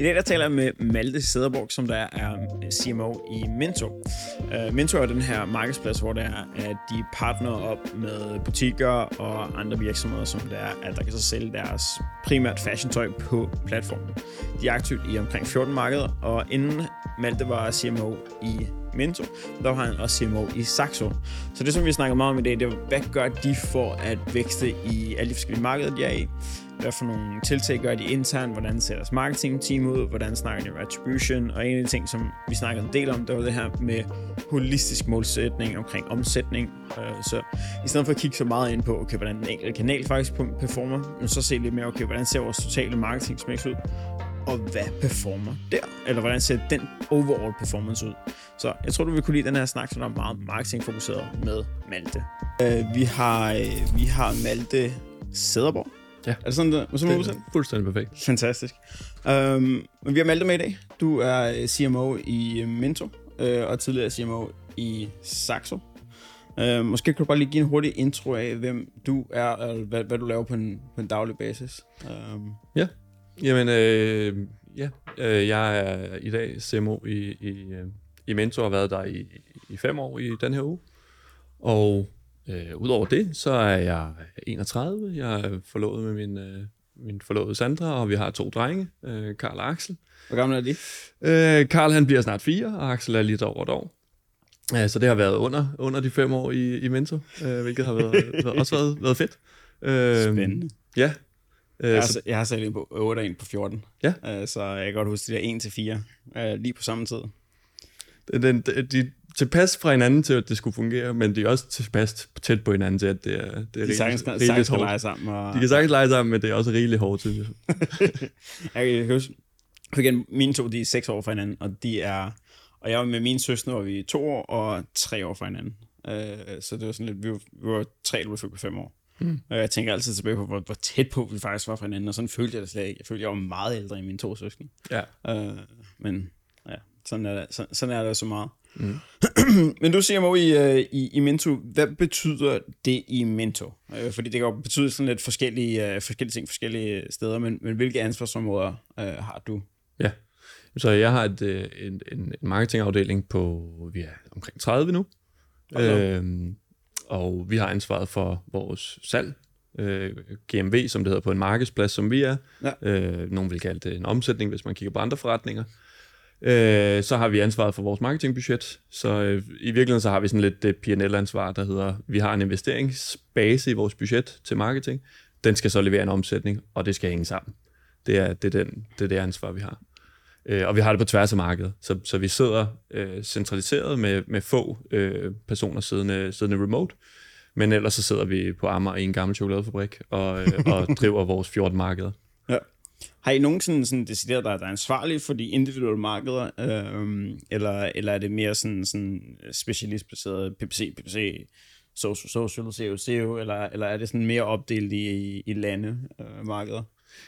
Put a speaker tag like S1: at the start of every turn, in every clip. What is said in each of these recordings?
S1: I dag der taler jeg med Malte Sederborg, som der er um, CMO i Minto. Uh, Minto er den her markedsplads, hvor der er, at de partner op med butikker og andre virksomheder, som der er, at der kan så sælge deres primært fashion-tøj på platformen. De er aktivt i omkring 14 markeder, og inden Malte var CMO i Minto, der var han også CMO i Saxo. Så det, som vi snakker meget om i dag, det er, hvad gør de for at vækste i alle de forskellige markeder, de er i? Hvad for nogle tiltag gør de internt? Hvordan ser deres marketing-team ud? Hvordan snakker de om attribution? Og en af de ting, som vi snakkede en del om, det var det her med holistisk målsætning omkring omsætning. Øh, så i stedet for at kigge så meget ind på, okay, hvordan den enkelte kanal faktisk performer, men så se lidt mere, okay, hvordan ser vores totale marketing ud? og hvad performer der? Eller hvordan ser den overall performance ud? Så jeg tror, du vil kunne lide den her snak, som er meget marketingfokuseret med Malte. Øh, vi, har, øh, vi har Malte Sæderborg.
S2: Ja.
S1: Er det sådan, der,
S2: det er fuldstændig perfekt.
S1: Fantastisk. Um, vi har Malte med i dag. Du er CMO i Minto, uh, og tidligere CMO i Saxo. Uh, måske kan du bare lige give en hurtig intro af, hvem du er, og hvad, hvad du laver på en, på en daglig basis. Um.
S2: Ja, Jamen, øh, ja, øh, jeg er i dag CMO i, i, i Mentor, og har været der i, i fem år i den her uge. Og øh, udover det, så er jeg 31. Jeg er forlovet med min, øh, min forlovede Sandra, og vi har to drenge, øh, Karl og Axel.
S1: Hvor gammel er de?
S2: Øh, Karl han bliver snart fire, og Axel er lidt over et år. Ja, så det har været under, under de fem år i, i Mentor, øh, hvilket har været, også været, været fedt.
S1: Øh, Spændende.
S2: Ja,
S1: jeg, har, så, jeg har sat en på 8 og en på 14.
S2: Ja.
S1: Uh, så jeg kan godt huske de der 1 til 4 uh, lige på samme tid.
S2: Den, de, de tilpas fra hinanden til, at det skulle fungere, men de er også tilpas tæt på hinanden til, at det er, det er
S1: de sagtens, rigeligt sagtens hårdt. lege sammen. Og...
S2: De kan sagtens lege sammen, men det er også rigeligt hårdt, synes
S1: jeg. jeg kan huske, for igen, mine to, de er 6 år fra hinanden, og de er, og jeg var med mine søstre, hvor vi 2 år og 3 år fra hinanden. Uh, så det var sådan lidt, vi var, vi var 3, eller vi 5 år. Mm. Og jeg tænker altid tilbage på, hvor, hvor tæt på vi faktisk var fra hinanden, og sådan følte jeg det slet ikke. Jeg følte, jeg var meget ældre end mine to søskende.
S2: Ja.
S1: Uh, men ja, sådan er det, sådan, sådan er det så meget. Mm. men du siger mig i, uh, i, i Minto, hvad betyder det i Minto? Uh, fordi det kan jo betyde sådan lidt forskellige, uh, forskellige ting forskellige steder, men, men hvilke ansvarsområder uh, har du?
S2: Ja, så jeg har et, en, en, marketingafdeling på, vi er omkring 30 nu. Okay og vi har ansvaret for vores salg, øh, GMV, som det hedder på en markedsplads, som vi er. Ja. Øh, nogen vil kalde det en omsætning, hvis man kigger på andre forretninger. Øh, så har vi ansvaret for vores marketingbudget. Så øh, i virkeligheden så har vi sådan lidt det P&L-ansvar, der hedder, vi har en investeringsbase i vores budget til marketing. Den skal så levere en omsætning, og det skal hænge sammen. Det er det, er den, det, er det ansvar, vi har. Øh, og vi har det på tværs af markedet. Så, så vi sidder øh, centraliseret med, med få øh, personer siddende, siddende remote, men ellers så sidder vi på Amager i en gammel chokoladefabrik og, øh, og driver vores 14 markeder.
S1: Har I nogen sådan, sådan decideret, der, der er ansvarlige for de individuelle markeder, øh, eller, eller er det mere sådan, sådan specialistbaseret PPC, PPC, social, social, SEO, SEO, eller, eller er det sådan mere opdelt i, i lande, øh, markeder?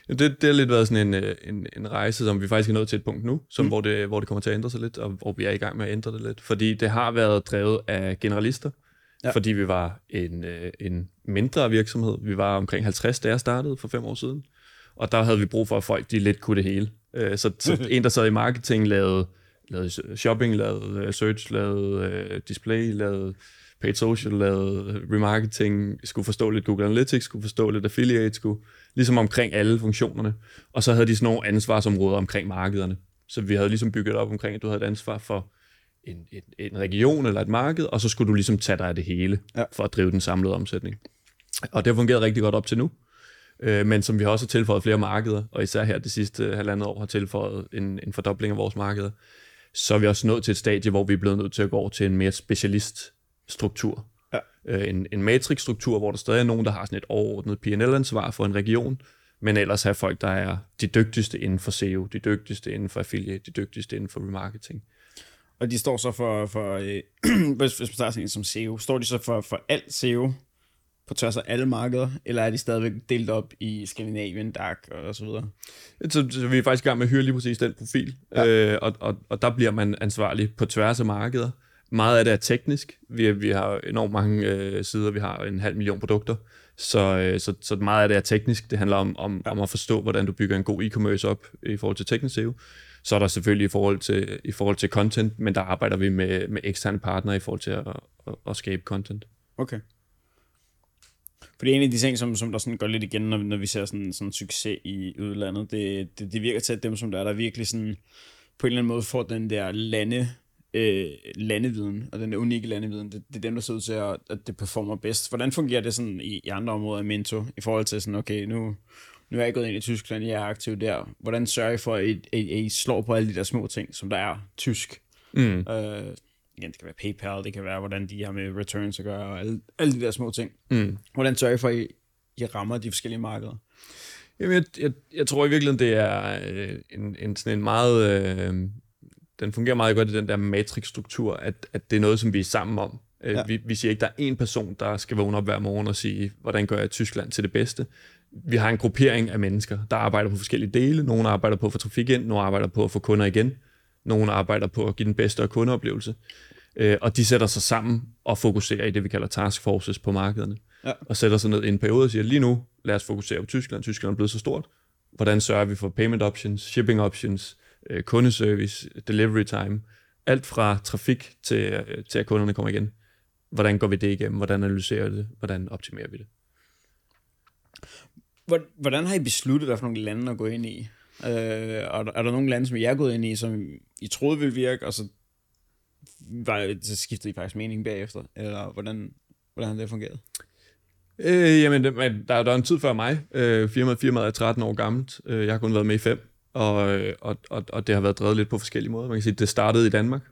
S2: Ja, det, det har lidt været sådan en, øh, en, en rejse, som vi faktisk er nået til et punkt nu, som, mm. hvor, det, hvor det kommer til at ændre sig lidt, og hvor vi er i gang med at ændre det lidt. Fordi det har været drevet af generalister, ja. fordi vi var en, øh, en mindre virksomhed. Vi var omkring 50, da jeg startede for fem år siden. Og der havde vi brug for, at folk de lidt kunne det hele. Øh, så, så en, der sad i marketing, lavede, lavede shopping, lavede search, lavede display, lavede paid social, lavede remarketing, skulle forstå lidt Google Analytics, skulle forstå lidt affiliate, skulle ligesom omkring alle funktionerne. Og så havde de sådan nogle ansvarsområder omkring markederne. Så vi havde ligesom bygget op omkring, at du havde et ansvar for en, en, en region eller et marked, og så skulle du ligesom tage dig af det hele, ja. for at drive den samlede omsætning. Og det har fungeret rigtig godt op til nu. Øh, men som vi har også tilføjet flere markeder, og især her det sidste halvandet år har tilføjet en, en fordobling af vores markeder, så er vi også nået til et stadie, hvor vi er blevet nødt til at gå over til en mere specialist struktur. Ja. Øh, en, en matrixstruktur, hvor der stadig er nogen, der har sådan et overordnet P&L-ansvar for en region, men ellers er folk, der er de dygtigste inden for SEO, de dygtigste inden for affiliate, de dygtigste inden for remarketing.
S1: Og de står så for, for øh, hvis, man en som SEO, står de så for, for alt SEO på tværs af alle markeder, eller er de stadigvæk delt op i Skandinavien, DAC og så videre?
S2: Så, så vi er faktisk i gang med at hyre lige præcis den profil, ja. øh, og, og, og der bliver man ansvarlig på tværs af markeder. Meget af det er teknisk. Vi, vi har enormt mange øh, sider. Vi har en halv million produkter. Så, øh, så, så meget af det er teknisk. Det handler om, om, ja. om at forstå, hvordan du bygger en god e-commerce op i forhold til teknisk SEO. Så er der selvfølgelig i forhold til, i forhold til content, men der arbejder vi med, med eksterne partnere i forhold til at, at, at skabe content.
S1: Okay. Fordi en af de ting, som, som der sådan går lidt igen, når, når vi ser sådan, sådan succes i udlandet, det, det, det virker til, at dem, som der er, der virkelig sådan, på en eller anden måde får den der lande, øh, landeviden, og den der unikke landeviden, det, det er dem, der ser ud til, at, at det performer bedst. Hvordan fungerer det sådan i, i andre områder af Minto, i forhold til sådan, okay, nu, nu er jeg gået ind i Tyskland, jeg er aktiv der. Hvordan sørger I for, at I, at I slår på alle de der små ting, som der er tysk? Mm. Øh, igen, det kan være PayPal, det kan være, hvordan de har med returns at gøre, og alle, alle de der små ting. Mm. Hvordan sørger I for, at I, I rammer de forskellige markeder?
S2: Jamen, jeg, jeg, jeg tror i virkeligheden, det er øh, en, en, sådan en meget... Øh, den fungerer meget godt i den der matrixstruktur, at, at det er noget, som vi er sammen om. Øh, ja. Vi, vi siger ikke, der er én person, der skal vågne op hver morgen og sige, hvordan gør jeg Tyskland til det bedste. Vi har en gruppering af mennesker, der arbejder på forskellige dele. Nogle arbejder på at få trafik ind, nogle arbejder på at få kunder igen, nogle arbejder på at give den bedste kundeoplevelse. Øh, og de sætter sig sammen og fokuserer i det, vi kalder task forces på markederne. Ja. Og sætter sig ned i en periode og siger, lige nu, lad os fokusere på Tyskland. Tyskland er blevet så stort. Hvordan sørger vi for payment options, shipping options, øh, kundeservice, delivery time, alt fra trafik til, øh, til at kunderne kommer igen. Hvordan går vi det igennem? Hvordan analyserer vi det? Hvordan optimerer vi det?
S1: Hvordan har I besluttet, hvad for nogle lande at gå ind i? Øh, er, der, er der nogle lande, som jeg er gået ind i, som I troede ville virke, og så, var, så skiftede I faktisk mening bagefter? Eller hvordan, hvordan har det fungeret?
S2: Øh, jamen, det, der, der er en tid før mig. Øh, firmaet, firmaet er 13 år gammelt. Øh, jeg har kun været med i fem. Og, øh, og, og, og det har været drevet lidt på forskellige måder. Man kan sige, det startede i Danmark.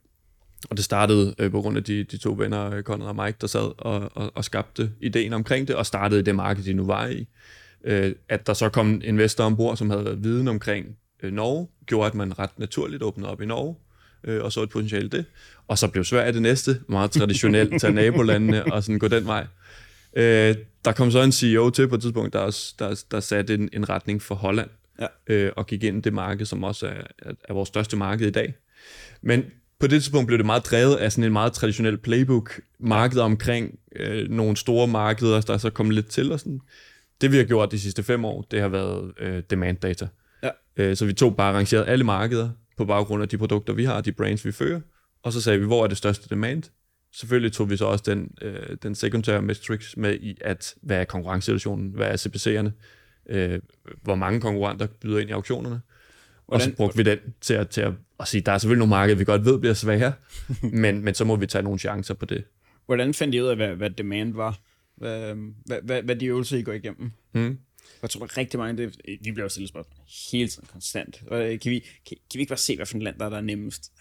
S2: Og det startede øh, på grund af de, de to venner, Conrad og Mike, der sad og, og, og skabte ideen omkring det, og startede det marked, de nu var i. Øh, at der så kom en investor ombord, som havde viden omkring øh, Norge, gjorde, at man ret naturligt åbnede op i Norge, øh, og så et potentiale det. Og så blev Sverige det næste, meget traditionelt, tage nabolandene og sådan gå den vej. Øh, der kom så en CEO til på et tidspunkt, der, der, der satte en, en retning for Holland, ja. øh, og gik ind i det marked, som også er, er, er vores største marked i dag. Men på det tidspunkt blev det meget drevet af sådan en meget traditionel playbook, marked omkring øh, nogle store markeder, der så kom lidt til og sådan. Det vi har gjort de sidste fem år, det har været øh, demand data. Ja. Øh, så vi tog bare arrangeret alle markeder på baggrund af de produkter, vi har, de brands, vi fører, og så sagde vi, hvor er det største demand? Selvfølgelig tog vi så også den, øh, den sekundære metrics med i, at hvad er konkurrencesituationen, hvad er CPC'erne, øh, hvor mange konkurrenter byder ind i auktionerne, Hvordan? og så brugte vi den til at, til at, at sige, der er selvfølgelig nogle markeder, vi godt ved bliver svære, men, men så må vi tage nogle chancer på det.
S1: Hvordan fandt I ud af, hvad, hvad demand var? Hvad, hvad, hvad, hvad de øvelser, I går igennem? Hmm. Jeg tror, rigtig mange, det, vi bliver jo stillet spørgsmål hele tiden, konstant. Kan vi, kan, kan vi ikke bare se, hvad for en land, der er, der er nemmest?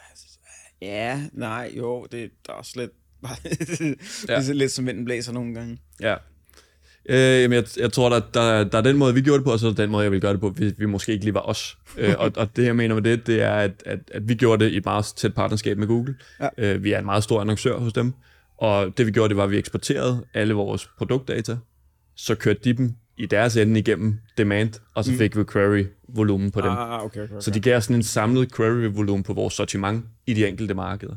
S1: Ja, nej, jo, det, der er også lidt, det er lidt som vinden blæser nogle gange.
S2: Ja, Øh, jamen jeg, jeg tror, der, der, der er den måde, vi gjorde det på, og så er den måde, jeg vil gøre det på, hvis vi måske ikke lige var os. øh, og, og det, jeg mener med det, det er, at, at, at vi gjorde det i et meget tæt partnerskab med Google. Ja. Øh, vi er en meget stor annoncør hos dem, og det vi gjorde, det var, at vi eksporterede alle vores produktdata, så kørte de dem i deres ende igennem demand, og så mm. fik vi query-volumen på dem.
S1: Ah, okay, okay, okay.
S2: Så de gav sådan en samlet query-volumen på vores sortiment i de enkelte markeder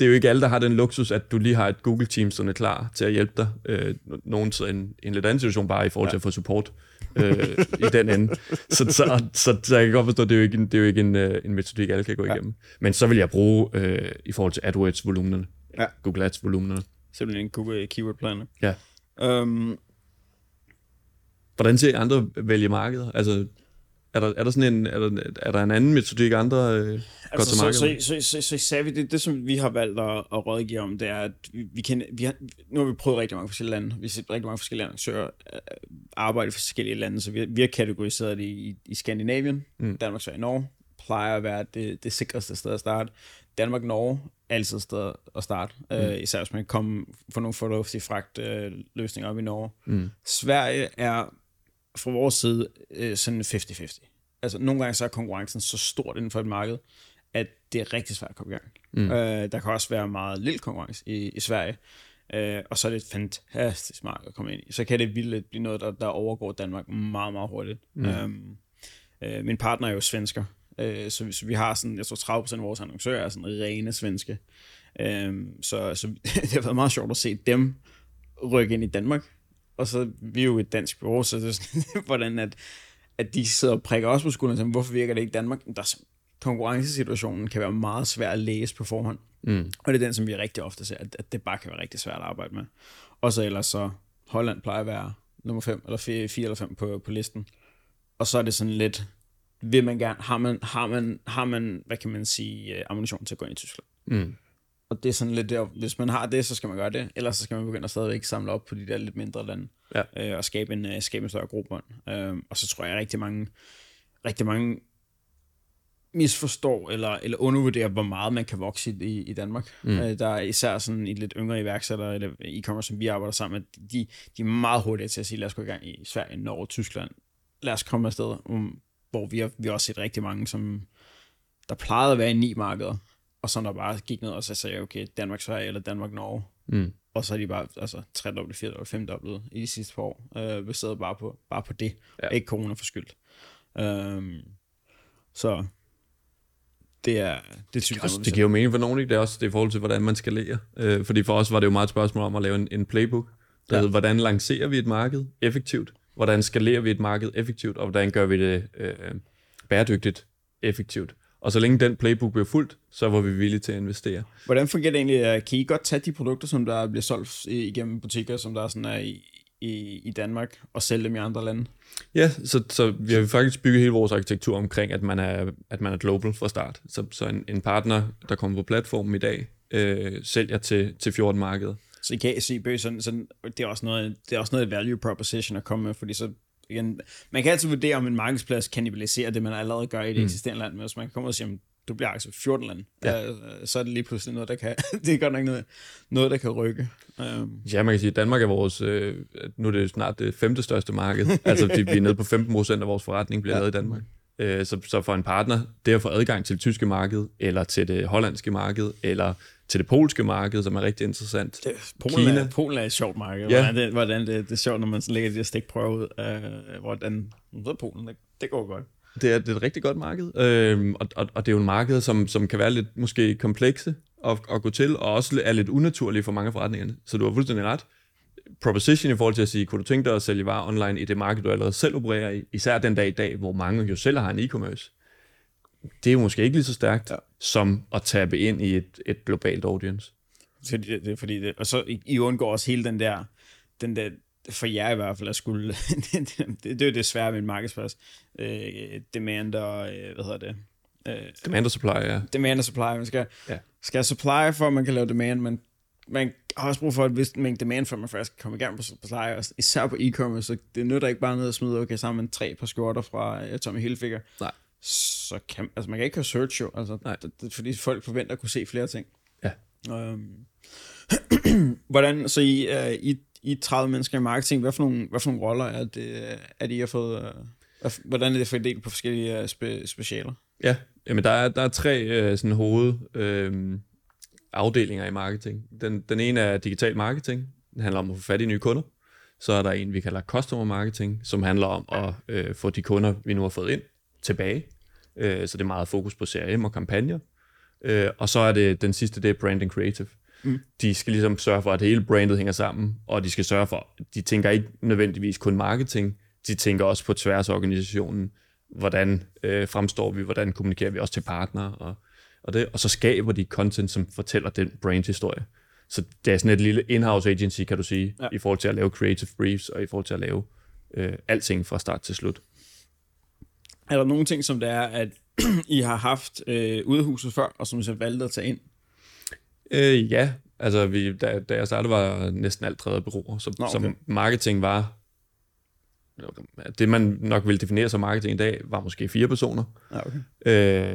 S2: det er jo ikke alle, der har den luksus, at du lige har et Google Team, som er klar til at hjælpe dig. Øh, nogen til en, en lidt anden situation, bare i forhold til ja. at få support øh, i den ende. Så, så, så, så jeg kan godt forstå, at det er jo ikke en, det er jo ikke en, øh, en metodik, alle kan gå ja. igennem. Men så vil jeg bruge øh, i forhold til AdWords-volumenerne. Ja. Google Ads-volumenerne.
S1: Simpelthen en Google Keyword Planner.
S2: Ja. Um, Hvordan ser andre vælge markeder? Altså, er der, er der sådan en, er der, er der en anden metodik, andre øh, altså,
S1: går til så, så, så, så, så, så sagde vi, det, det som vi har valgt at, at rådgive om, det er, at vi, vi kan, vi har, nu har vi prøvet rigtig mange forskellige lande, vi har set rigtig mange forskellige arrangører øh, arbejde for forskellige lande, så vi, vi har kategoriseret det i, i Skandinavien, mm. Danmark, Sverige, Norge, plejer at være det, det sikreste sted at starte. Danmark, Norge, altid sted at starte, mm. øh, især hvis man kommer for nogle fornuftige fragt øh, op i Norge. Mm. Sverige er fra vores side øh, sådan 50-50. Altså nogle gange så er konkurrencen så stort inden for et marked, at det er rigtig svært at komme i gang. Mm. Øh, der kan også være meget lille konkurrence i, i Sverige, øh, og så er det et fantastisk marked at komme ind i. Så kan det vildt blive noget, der, der overgår Danmark meget, meget hurtigt. Mm. Øhm, øh, min partner er jo svensker, øh, så, så vi har sådan, jeg tror 30% af vores annoncører er sådan rene svenske. Øh, så, så det har været meget sjovt at se dem rykke ind i Danmark, og så vi er jo et dansk bureau, så det er sådan, hvordan at, at de sidder og prikker os på skulderen siger, hvorfor virker det ikke i Danmark? Der, er- konkurrencesituationen kan være meget svær at læse på forhånd.
S2: Mm.
S1: Og det er den, som vi rigtig ofte ser, at, at det bare kan være rigtig svært at arbejde med. Og så ellers så, Holland plejer at være nummer 5, eller 4, eller 5 på, på listen. Og så er det sådan lidt, vil man gerne, har man, har man, har man hvad kan man sige, øh, ammunition til at gå ind i Tyskland?
S2: Mm.
S1: Og det er sådan lidt der, hvis man har det, så skal man gøre det, ellers så skal man begynde at stadigvæk samle op på de der lidt mindre lande,
S2: Ja.
S1: øh, og skabe en, øh, skabe en større grobånd. Øh, og så tror jeg rigtig mange, rigtig mange misforstår eller, eller undervurderer, hvor meget man kan vokse i, i Danmark. Mm. Øh, der er især sådan i lidt yngre iværksættere, eller e-commerce, som vi arbejder sammen med, de, de er meget hurtige til at sige, lad os gå i gang i Sverige, Norge, Tyskland. Lad os komme afsted, um, hvor vi har, vi har også set rigtig mange, som der plejede at være i ni markeder, og så der bare gik ned og så sagde, okay, Danmark, Sverige eller Danmark, Norge.
S2: Mm.
S1: Og så er de bare altså, tredoblet, firedoblet, femdoblet i de sidste par år, øh, baseret bare på, bare på det,
S2: Ja.
S1: ikke corona forskyldt. Um, så det er, det synes jeg,
S2: det giver jo mening for nogen, ikke? Det er også det er i forhold til, hvordan man skalerer. Øh, fordi for os var det jo meget et spørgsmål om at lave en, en playbook, der
S1: ja.
S2: hed, hvordan lancerer vi et marked effektivt? Hvordan skalerer vi et marked effektivt? Og hvordan gør vi det øh, bæredygtigt effektivt? Og så længe den playbook blev fuldt, så var vi villige til at investere.
S1: Hvordan fungerer det egentlig? øh, Kan I godt tage de produkter, som der bliver solgt igennem butikker, som der sådan er i, i, i Danmark, og sælge dem i andre lande?
S2: Ja, så, så vi har faktisk bygget hele vores arkitektur omkring, at man er, at man er global fra start. Så, så en, en partner, der kommer på platformen i dag, øh, sælger til, til 14 markeder.
S1: Så I kan se sådan, sådan, det, er også noget, det er også noget value proposition at komme med, fordi så igen, man kan altid vurdere, om en markedsplads kannibaliserer det, man allerede gør i det mm. eksisterende land, men hvis man kan komme og sige, du bliver altså 14 land, ja. øh, så er det lige pludselig noget, der kan, det er godt nok noget, noget der kan rykke. Um,
S2: Ja, man kan sige, at Danmark er vores, øh, nu er det snart det femte største marked. altså, det, vi er nede på 15 procent af vores forretning bliver
S1: ja.
S2: lavet i Danmark. Øh, så, så for en partner, det at få adgang til det tyske marked, eller til det hollandske marked, eller til det polske marked, som er rigtig interessant.
S1: det, Polen,
S2: Kina.
S1: er, Polen er et sjovt marked.
S2: Ja.
S1: Hvordan, det, hvordan det, det er sjovt, når man sådan lægger de her stikprøver ud, øh, hvordan, er Polen, det, det går godt.
S2: Det er, det er et rigtig godt marked, øhm, og, og, og det er jo en marked, som, som kan være lidt måske komplekse at, at gå til, og også er lidt unaturlige for mange af forretningerne. Så du har fuldstændig ret. Proposition i forhold til at sige, kunne du tænke dig at sælge varer online i det marked, du allerede selv opererer i, især den dag i dag, hvor mange jo selv har en e-commerce, det er måske ikke lige så stærkt,
S1: Ja.
S2: som at tabe ind i et, et globalt audience.
S1: Så det, det, fordi det, og så I, undgår også hele den der, den der, for jer i hvert fald, at skulle, det, det, det er jo det svære med en markedsplads, øh, demand og, øh, hvad hedder det, øh,
S2: Demand og supply, ja.
S1: demand og supply, man skal,
S2: Ja.
S1: skal supply for, at man kan lave demand, men man har også brug for et vist mængde demand, for at man faktisk kan komme i gang på supply, og især på e-commerce, så det nytter ikke bare noget at smide, okay, sammen med tre par skjorter fra uh, Tommy Hilfiger,
S2: Nej.
S1: Så kan, altså man kan ikke have search jo, altså,
S2: Nej.
S1: det, det, fordi folk forventer at kunne se flere ting.
S2: Ja.
S1: Øhm, hvordan, så I, uh, I, I er 30 mennesker i marketing, hvad for nogle, hvad for nogle roller er det, er det I har fået, uh, hvordan er det fordelt på forskellige uh, spe, specialer?
S2: Ja, jamen der er, der er tre øh, sådan hoved øh, afdelinger i marketing. Den, den ene er digital marketing. Den handler om at få fat i nye kunder. Så er der en, vi kalder customer marketing, som handler om at øh, få de kunder, vi nu har fået ind, tilbage. Øh, så det er meget fokus på CRM og kampagner. Øh, og så er det den sidste, det er brand and creative. Mm. De skal ligesom sørge for, at hele brandet hænger sammen, og de skal sørge for, de tænker ikke nødvendigvis kun marketing, de tænker også på tværs af organisationen, hvordan øh, fremstår vi, hvordan kommunikerer vi også til partnere, og, og, det, og så skaber de content, som fortæller den brandhistorie. Så det er sådan et lille in-house agency, kan du sige,
S1: Ja.
S2: i forhold til at lave creative briefs, og i forhold til at lave øh, alting fra start til slut.
S1: Er der nogle ting, som det er, at I har haft øh, ude af huset før, og som I så valgte at tage ind?
S2: Øh, ja, altså vi, da, da jeg startede, var næsten alt drevet af bureauer, så,
S1: Nå,
S2: okay. så marketing var, det man nok vil definere som marketing i dag, var måske fire personer,
S1: Ja, okay.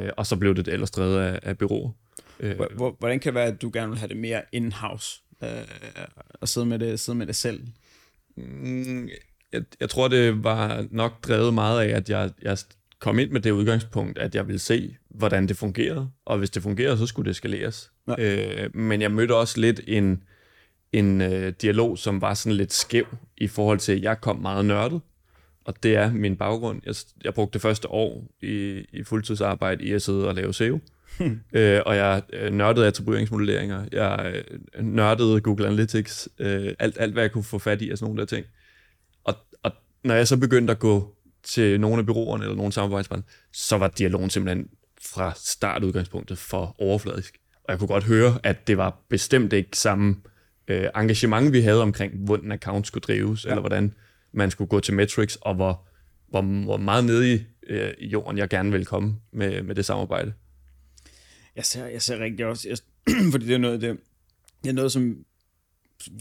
S2: øh, og så blev det ellers drevet af, af bureauer. Øh,
S1: Hvor- hvor- Hvordan kan det være, at du gerne vil have det mere in-house, øh, og sidde med det, sidde med det selv?
S2: Mm, jeg, jeg tror, det var nok drevet meget af, at jeg, jeg kom ind med det udgangspunkt, at jeg ville se, hvordan det fungerede, og hvis det fungerede, så skulle det skaleres.
S1: Ja.
S2: Øh, men jeg mødte også lidt en, en øh, dialog, som var sådan lidt skæv i forhold til, at jeg kom meget nørdet, og det er min baggrund. Jeg, jeg brugte det første år i, i fuldtidsarbejde i at sidde og lave SEO, øh, og jeg øh, nørdede attribueringsmodelleringer, jeg øh, nørdede Google Analytics, øh, alt, alt hvad jeg kunne få fat i af sådan nogle der ting. når jeg så begyndte at gå til nogle af byråerne eller nogle samarbejdspartnere, så var dialogen simpelthen fra startudgangspunktet for overfladisk. Og jeg kunne godt høre, at det var bestemt ikke samme øh, engagement, vi havde omkring, hvordan account skulle drives, ja. eller hvordan man skulle gå til metrics, og hvor, hvor, hvor meget nede i, øh, jorden jeg gerne vil komme med, med det samarbejde.
S1: Jeg ser, jeg ser rigtig også, jeg, fordi det er noget, det, det er noget, som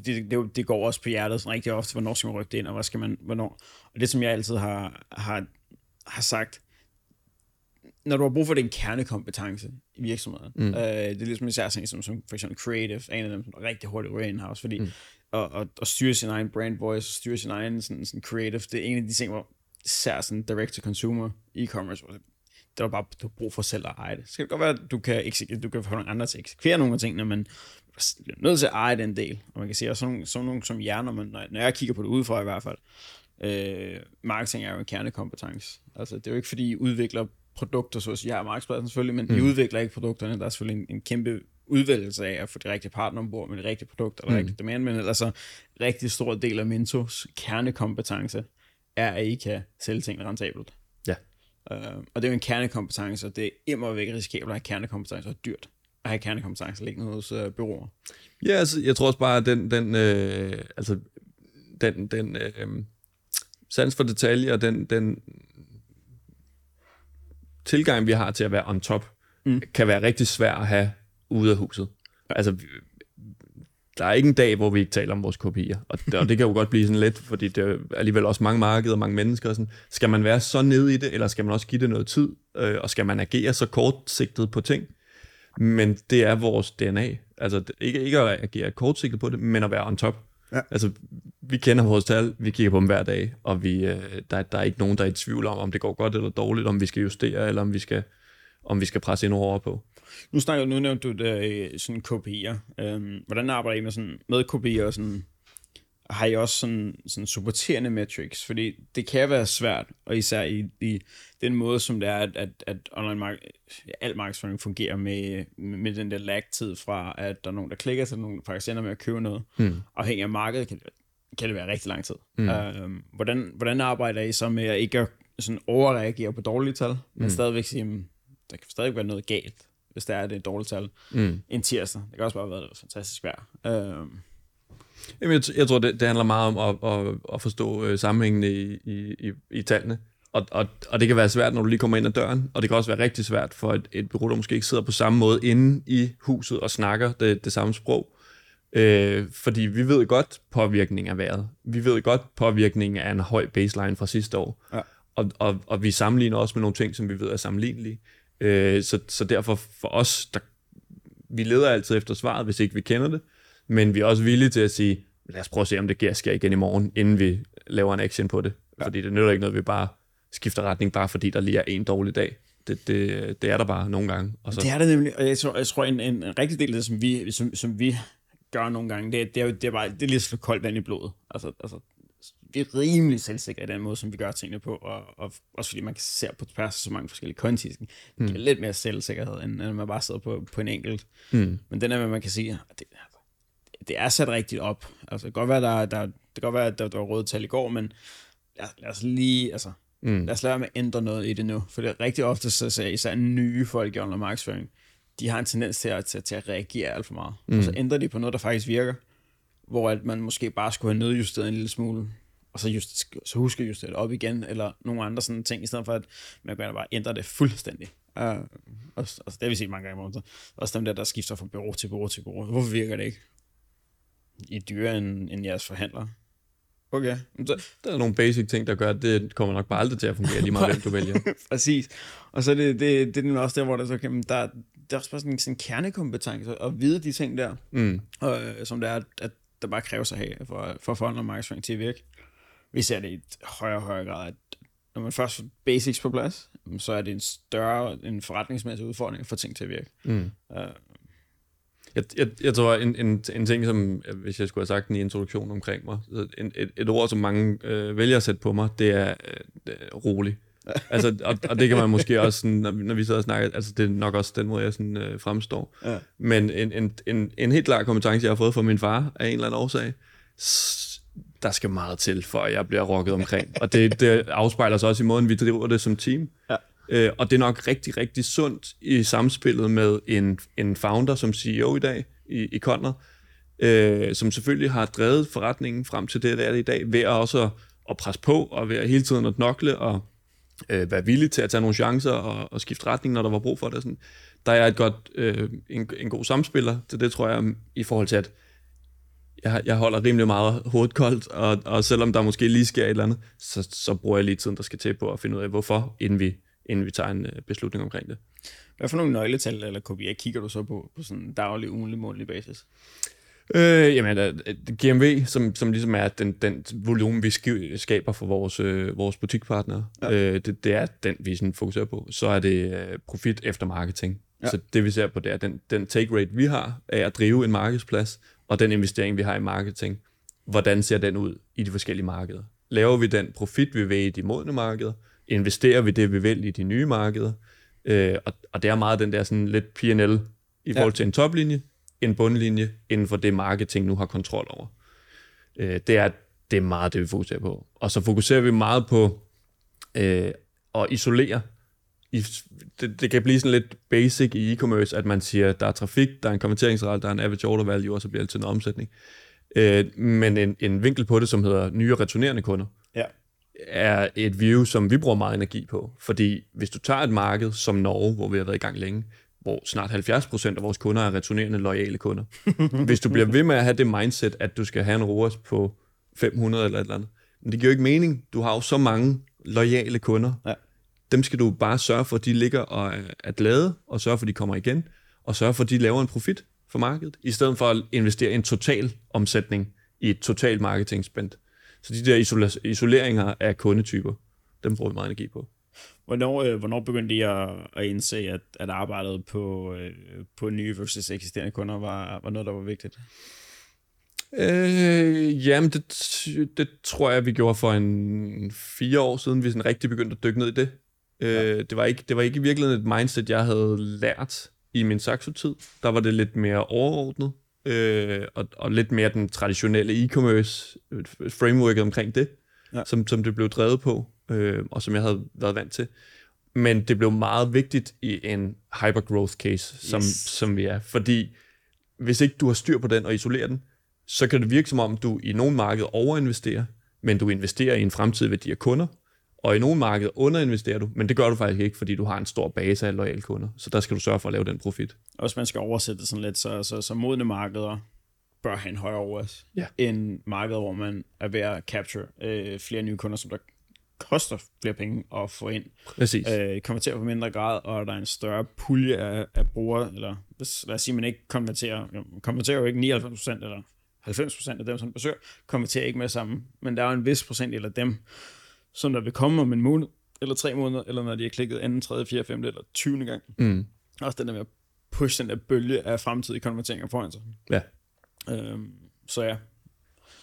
S1: det, det, det går også på hjertet sådan rigtig ofte, hvornår skal man rykke det ind, og hvad skal man, hvornår. Og det, som jeg altid har, har, har sagt, når du har brug for den kernekompetence i virksomheden, mm. øh, det er ligesom især sådan som, som for eksempel creative, en af dem, som er rigtig hurtigt ryger in-house, fordi mm. at, at, at, styre sin egen brand voice, styre sin egen sådan, sådan creative, det er en af de ting, hvor især sådan direct-to-consumer e-commerce, det var bare, du har brug for selv at eje det. Så kan det godt være, at du kan, du kan få nogle andre til at eksekvere nogle af tingene, men bliver nødt til at eje den del. Og man kan sige, at sådan nogle, sådan nogle som jer, når, man, når jeg kigger på det udefra i hvert fald, øh, marketing er jo en kernekompetence. Altså, det er jo ikke, fordi I udvikler produkter, så jeg har markedspladsen selvfølgelig, men mm. I udvikler ikke produkterne. Der er selvfølgelig en, en kæmpe udvælgelse af at få de rigtige partner ombord med de rigtige produkter, og mm. rigtige demand, men altså rigtig stor del af Mintos kernekompetence er, at I kan sælge ting rentabelt. Uh, og det er jo en kernekompetence, og det er immer væk risikabelt at have kernekompetence og dyrt at have kernekompetence liggende hos uh, byråer.
S2: Ja, altså, jeg tror også bare, at den, den, øh, altså, den, den øh, sans for detaljer, den, den tilgang, vi har til at være on top, mm. kan være rigtig svær at have ude af huset. Ja. Altså, der er ikke en dag, hvor vi ikke taler om vores kopier. Og det, og det kan jo godt blive sådan lidt, fordi det er alligevel også mange markeder og mange mennesker. Og sådan. Skal man være så nede i det, eller skal man også give det noget tid? Øh, og skal man agere så kortsigtet på ting? Men det er vores DNA. Altså ikke, ikke at agere kortsigtet på det, men at være on top. Ja. Altså, vi kender vores tal, vi kigger på dem hver dag, og vi, øh, der, der er ikke nogen, der er i tvivl om, om det går godt eller dårligt, om vi skal justere, eller om vi skal, om vi skal presse endnu hårdere på.
S1: Nu snakker nu nævnte du det, øh, sådan KPI'er. Øhm, hvordan arbejder I med, sådan, med KPI'er og sådan, har I også sådan, sådan supporterende metrics? Fordi det kan være svært, og især i, i den måde, som det er, at, at, at online mark- al markedsføring fungerer med, med den der lag-tid fra, at der er nogen, der klikker, til nogen, der faktisk ender med at købe noget. Mm. Afhængig af markedet kan det, kan det være rigtig lang tid. Mm. Uh, hvordan, hvordan arbejder I så med at ikke sådan overreagere på dårlige tal, mm. men stadigvæk sige, der kan stadig være noget galt, hvis der er det dårlige tal mm. en tirsdag. Det kan også bare være fantastisk værd. Uh,
S2: Jamen, jeg, jeg tror, det, det handler meget om at, at, at forstå øh, sammenhængene i, i, i, i tallene. Og, og, og det kan være svært, når du lige kommer ind ad døren, og det kan også være rigtig svært for et, et bureau, der måske ikke sidder på samme måde inde i huset og snakker det, det samme sprog. Øh, fordi vi ved godt påvirkningen af vejret. Vi ved godt påvirkningen af en høj baseline fra sidste år. Ja. Og, og, og vi sammenligner også med nogle ting, som vi ved er sammenlignelige. Øh, så, så derfor for os, der, vi leder altid efter svaret, hvis ikke vi kender det men vi er også villige til at sige, lad os prøve at se, om det sker igen i morgen, inden vi laver en action på det. Ja. Fordi det nytter ikke noget, vi bare skifter retning, bare fordi der lige er en dårlig dag. Det, det, det er der bare nogle gange.
S1: Og så... Det er det nemlig, og jeg tror, jeg tror en, en, en rigtig del af det, som vi, som, som vi gør nogle gange, det, det er jo det er bare, det er lige så koldt vand i blodet. Altså, altså, vi er rimelig selvsikre i den måde, som vi gør tingene på, og, og også fordi man kan se på tværs af så mange forskellige kontis. Det mm. lidt mere selvsikkerhed, end, end man bare sidder på, på en enkelt. Mm. Men den er, hvad man kan sige, det, det er sat rigtigt op. Altså, det kan godt være, der, der, det kan godt være, at der, der var røde tal i går, men lad, lad os lige, altså, mm. lad os lade med at ændre noget i det nu. For det er rigtig ofte, så, så især nye folk i online markedsføring, de har en tendens til at, til, til at reagere alt for meget. Mm. Og så ændrer de på noget, der faktisk virker, hvor at man måske bare skulle have nedjusteret en lille smule, og så, just, så huske at justere det op igen, eller nogle andre sådan ting, i stedet for at man kan bare ændre det fuldstændig. Uh, og, og, det har vi set mange gange i morgen. Også dem der, der skifter fra bureau til bureau til bureau. Hvorfor virker det ikke? I dyre end, end jeres forhandlere.
S2: Okay. Så, der er nogle basic ting, der gør, at det kommer nok bare aldrig til at fungere lige meget, hvem du vælger.
S1: Præcis. Og så er det, det, det er også der, hvor der så kan, der, det er også bare sådan en sådan kernekompetence at vide de ting der, mm. og, som det er, at der bare kræver sig af for, for at og markedsføring til at virke. Vi ser det i højere og højere grad, at når man først får basics på plads, så er det en større en forretningsmæssig udfordring at få ting til at virke. Mm. Uh,
S2: jeg, jeg, jeg tror, en, en, en ting, som hvis jeg skulle have sagt en introduktion omkring mig, en, et, et ord, som mange øh, vælger at sætte på mig, det er øh, rolig. altså, og, og det kan man måske også, sådan, når, når vi sidder og snakker, altså det er nok også den måde, jeg sådan, øh, fremstår. Ja. Men en, en, en, en helt klar kompetence, jeg har fået fra min far, af en eller anden årsag, der skal meget til, for at jeg bliver rokket omkring. og det, det afspejler sig også i måden, vi driver det som team.
S1: Ja.
S2: Øh, og det er nok rigtig, rigtig sundt i samspillet med en, en founder som CEO i dag, i, i Conner, øh, som selvfølgelig har drevet forretningen frem til det, der er det i dag, ved at også at presse på, og ved at hele tiden at knokle, og øh, være villig til at tage nogle chancer, og, og skifte retning, når der var brug for det. Sådan. Der er et godt, øh, en, en god samspiller til det, tror jeg, i forhold til, at jeg, jeg holder rimelig meget hovedet koldt, og, og selvom der måske lige sker et eller andet, så, så bruger jeg lige tiden, der skal til på at finde ud af, hvorfor, inden vi, inden vi tager en øh, beslutning omkring det.
S1: Hvad for nogle nøgletal eller KPI kigger du så på, på sådan en daglig, ugenlig, månedlig basis?
S2: Øh, jamen, uh, GMV, som, som ligesom er den, den volumen, vi skaber for vores, øh, vores butikpartnere, ja. øh, det, det er den, vi sådan fokuserer på. Så er det øh, profit efter marketing. Ja. Så det, vi ser på, det er den, den take rate, vi har af at drive en markedsplads, og den investering, vi har i marketing. Hvordan ser den ud i de forskellige markeder? Laver vi den profit, vi vil i de modne markeder? Investerer vi det, vi vil i de nye markeder? Øh, og, og det er meget den der sådan lidt P&L i forhold til en toplinje, en bundlinje inden for det marketing nu har kontrol over. Øh, det, er, det er meget det, vi fokuserer på. Og så fokuserer vi meget på øh, at isolere. I, det, det kan blive sådan lidt basic i e-commerce, at man siger, der er trafik, der er en konverteringsrate, der er en average order value, og så bliver det til en omsætning. Øh, men en, en vinkel på det, som hedder nye og returnerende kunder,
S1: ja.
S2: er et view, som vi bruger meget energi på. Fordi hvis du tager et marked som Norge, hvor vi har været i gang længe, hvor snart 70% af vores kunder er returnerende loyale kunder. Hvis du bliver ved med at have det mindset, at du skal have en ROAS på 500 eller et eller andet, men det giver jo ikke mening. Du har jo så mange loyale kunder.
S1: Ja.
S2: Dem skal du bare sørge for, at de ligger og er glade, og sørge for, at de kommer igen, og sørge for, at de laver en profit for markedet, i stedet for at investere en total omsætning i et total marketing spend. Så de der isoleringer af kundetyper, dem bruger vi meget energi på.
S1: Hvornår, øh, hvornår begyndte I at, at indse, at, at arbejdet på, øh, på nye versus eksisterende kunder var, var noget, der var vigtigt?
S2: Øh, jamen, det, det tror jeg, vi gjorde for en fire år siden, vi sådan rigtig begyndte at dykke ned i det. Øh, det, var ikke, det var ikke i virkeligheden et mindset, jeg havde lært i min saxo-tid. Der var det lidt mere overordnet, øh, og, og lidt mere den traditionelle e-commerce framework omkring det, ja. som, som det blev drevet på øh, og som jeg havde været vant til. Men det blev meget vigtigt i en hypergrowth case, som, yes. som vi er. Fordi hvis ikke du har styr på den og isolerer den, så kan det virke som om, du i nogle markeder overinvesterer, men du investerer i en fremtidig værdi af kunder, og i nogle markeder underinvesterer du, men det gør du faktisk ikke, fordi du har en stor base af loyale kunder. Så der skal du sørge for at lave den profit.
S1: Og hvis man skal oversætte sådan lidt, så, så, så modne markeder bør have en højere ROAS,
S2: ja.
S1: end markeder, hvor man er ved at capture øh, flere nye kunder, som der koster flere penge at få ind.
S2: Præcis.
S1: Øh, konverterer på mindre grad, og der er en større pulje af, af brugere, eller hvis, lad os sige, man ikke konverterer, jo, konverterer jo ikke 99% eller 90% af dem, som besøger, konverterer ikke med sammen. Men der er jo en vis procent af dem, som der vil komme om en måned, eller tre måneder, eller når de har klikket anden, tredje, fjerde, femte eller 20. gang.
S2: Mm.
S1: Også den der med at pushe den der bølge af fremtidige konverteringer foran sig.
S2: Ja.
S1: Øhm, så ja,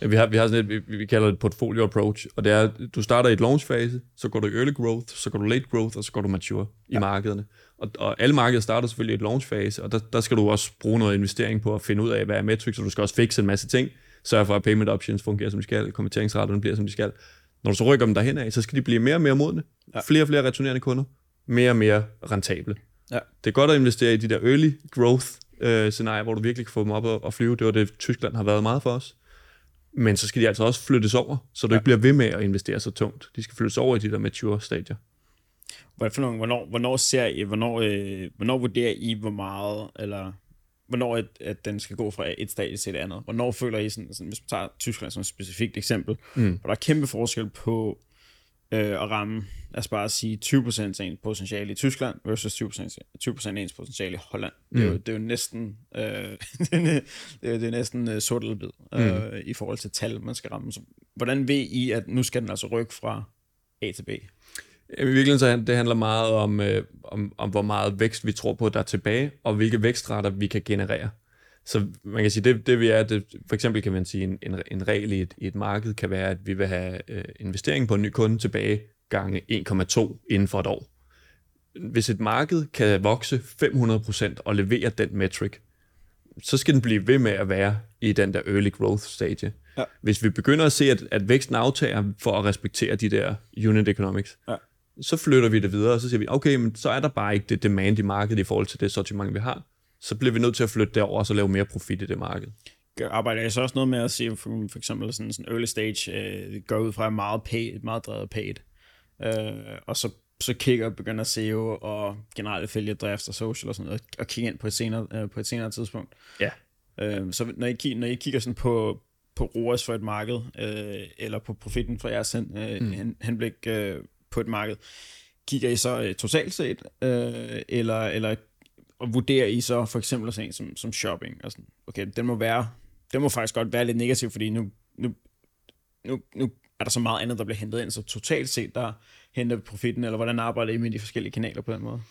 S2: Ja, vi har, vi har sådan et, vi, vi kalder det portfolio approach, og det er, du starter i et launch fase, så går du i early growth, så går du late growth, og så går du mature ja. i markederne. Og, og alle markeder starter selvfølgelig i et launch fase, og der, der skal du også bruge noget investering på at finde ud af, hvad er metrics, og du skal også fikse en masse ting, sørge for, at payment options fungerer, som de skal, konverteringsraterne bliver, som de skal. Når du så rykker dem derhen af, så skal de blive mere og mere modne. Ja. Flere og flere returnerende kunder, mere og mere rentable.
S1: Ja.
S2: Det er godt at investere i de der early growth øh, scenarier, hvor du virkelig kan få dem op og, og flyve. Det var det, Tyskland har været meget for os. Men så skal de altså også flyttes over, så du ja. ikke bliver ved med at investere så tungt. De skal flyttes over i de der mature stadier.
S1: Hvornår, hvornår, hvornår ser I, hvornår, øh, hvornår vurderer I, hvor meget, eller hvornår at, at den skal gå fra et stadie til et andet? Hvornår føler I, sådan, sådan, hvis man tager Tyskland som et specifikt eksempel,
S2: mm.
S1: hvor der er kæmpe forskel på øh, at ramme, lad os bare sige, 20% af ens potentiale i Tyskland versus 20%, 20% af ens potentiale i Holland. Mm. Det, er jo, det er jo næsten, øh, det, er, det er næsten uh, sort eller hvid øh, mm. i forhold til tal, man skal ramme. Så, hvordan ved I, at nu skal den altså rykke fra A til B?
S2: I virkeligheden så det handler meget om, øh, om, om, hvor meget vækst vi tror på, der er tilbage, og hvilke vækstrater vi kan generere. Så man kan sige, det, det vi er, det, for eksempel kan man sige, en, en, en regel i et, i et marked kan være, at vi vil have øh, investering på en ny kunde tilbage gange 1,2 inden for et år. Hvis et marked kan vokse 500% og levere den metric, så skal den blive ved med at være i den der early growth stage. Ja. Hvis vi begynder at se, at, at væksten aftager for at respektere de der unit economics, ja. Så flytter vi det videre, og så siger vi, okay, men så er der bare ikke det demand i markedet i forhold til det sortiment, vi har. Så bliver vi nødt til at flytte derover og så lave mere profit i det marked.
S1: Arbejder jeg så også noget med at sige, for, for eksempel sådan, sådan early stage, øh, går ud fra meget paid, meget drevet paid, øh, og så så kigger og begynder SEO og generelt følge drift og social og sådan noget, og kigge ind på et senere, øh, på et senere tidspunkt.
S2: Ja.
S1: Øh, så når I, når I kigger sådan på, på ROAS for et marked, øh, eller på profitten for jeres hen, øh, mm. henblik øh, på et marked, kigger I så øh, totalt set, øh, eller, eller og vurderer I så for eksempel sådan som, som shopping? Og sådan, okay, den må være, den må faktisk godt være lidt negativ, fordi nu, nu, nu, nu er der så meget andet, der bliver hentet ind, så totalt set, der henter vi profitten, eller hvordan arbejder I med de forskellige kanaler på den måde?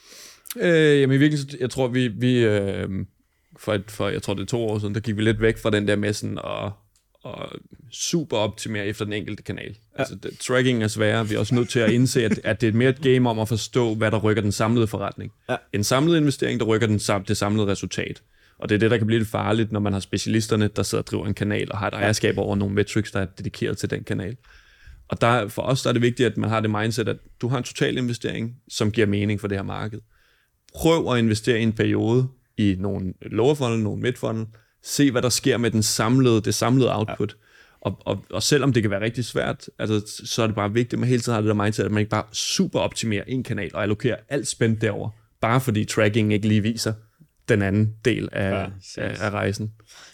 S2: Øh, jamen i virkeligheden, jeg tror, vi, vi øh, for, et, for, jeg tror det er to år siden, der gik vi lidt væk fra den der med sådan at, at super optimere efter den enkelte kanal. Ja. Altså, det, tracking er sværere. Vi er også nødt til at indse, at, at det er mere et game om at forstå, hvad der rykker den samlede forretning. Ja. En samlet investering, der rykker den, det samlede resultat. Og det er det, der kan blive lidt farligt, når man har specialisterne, der sidder og driver en kanal, og har et ejerskab over nogle metrics, der er dedikeret til den kanal. Og der, for os der er det vigtigt, at man har det mindset, at du har en total investering, som giver mening for det her marked. Prøv at investere i en periode i nogle lower funnel, nogle mid funnel. Se, hvad der sker med den samlede, det samlede output. Ja. Og, og, og selvom det kan være rigtig svært, altså, så er det bare vigtigt, at man hele tiden har det der mindset, at man ikke bare super optimerer en kanal og allokerer alt spændt derover, bare fordi tracking ikke lige viser den anden del af, ja, af, af rejsen.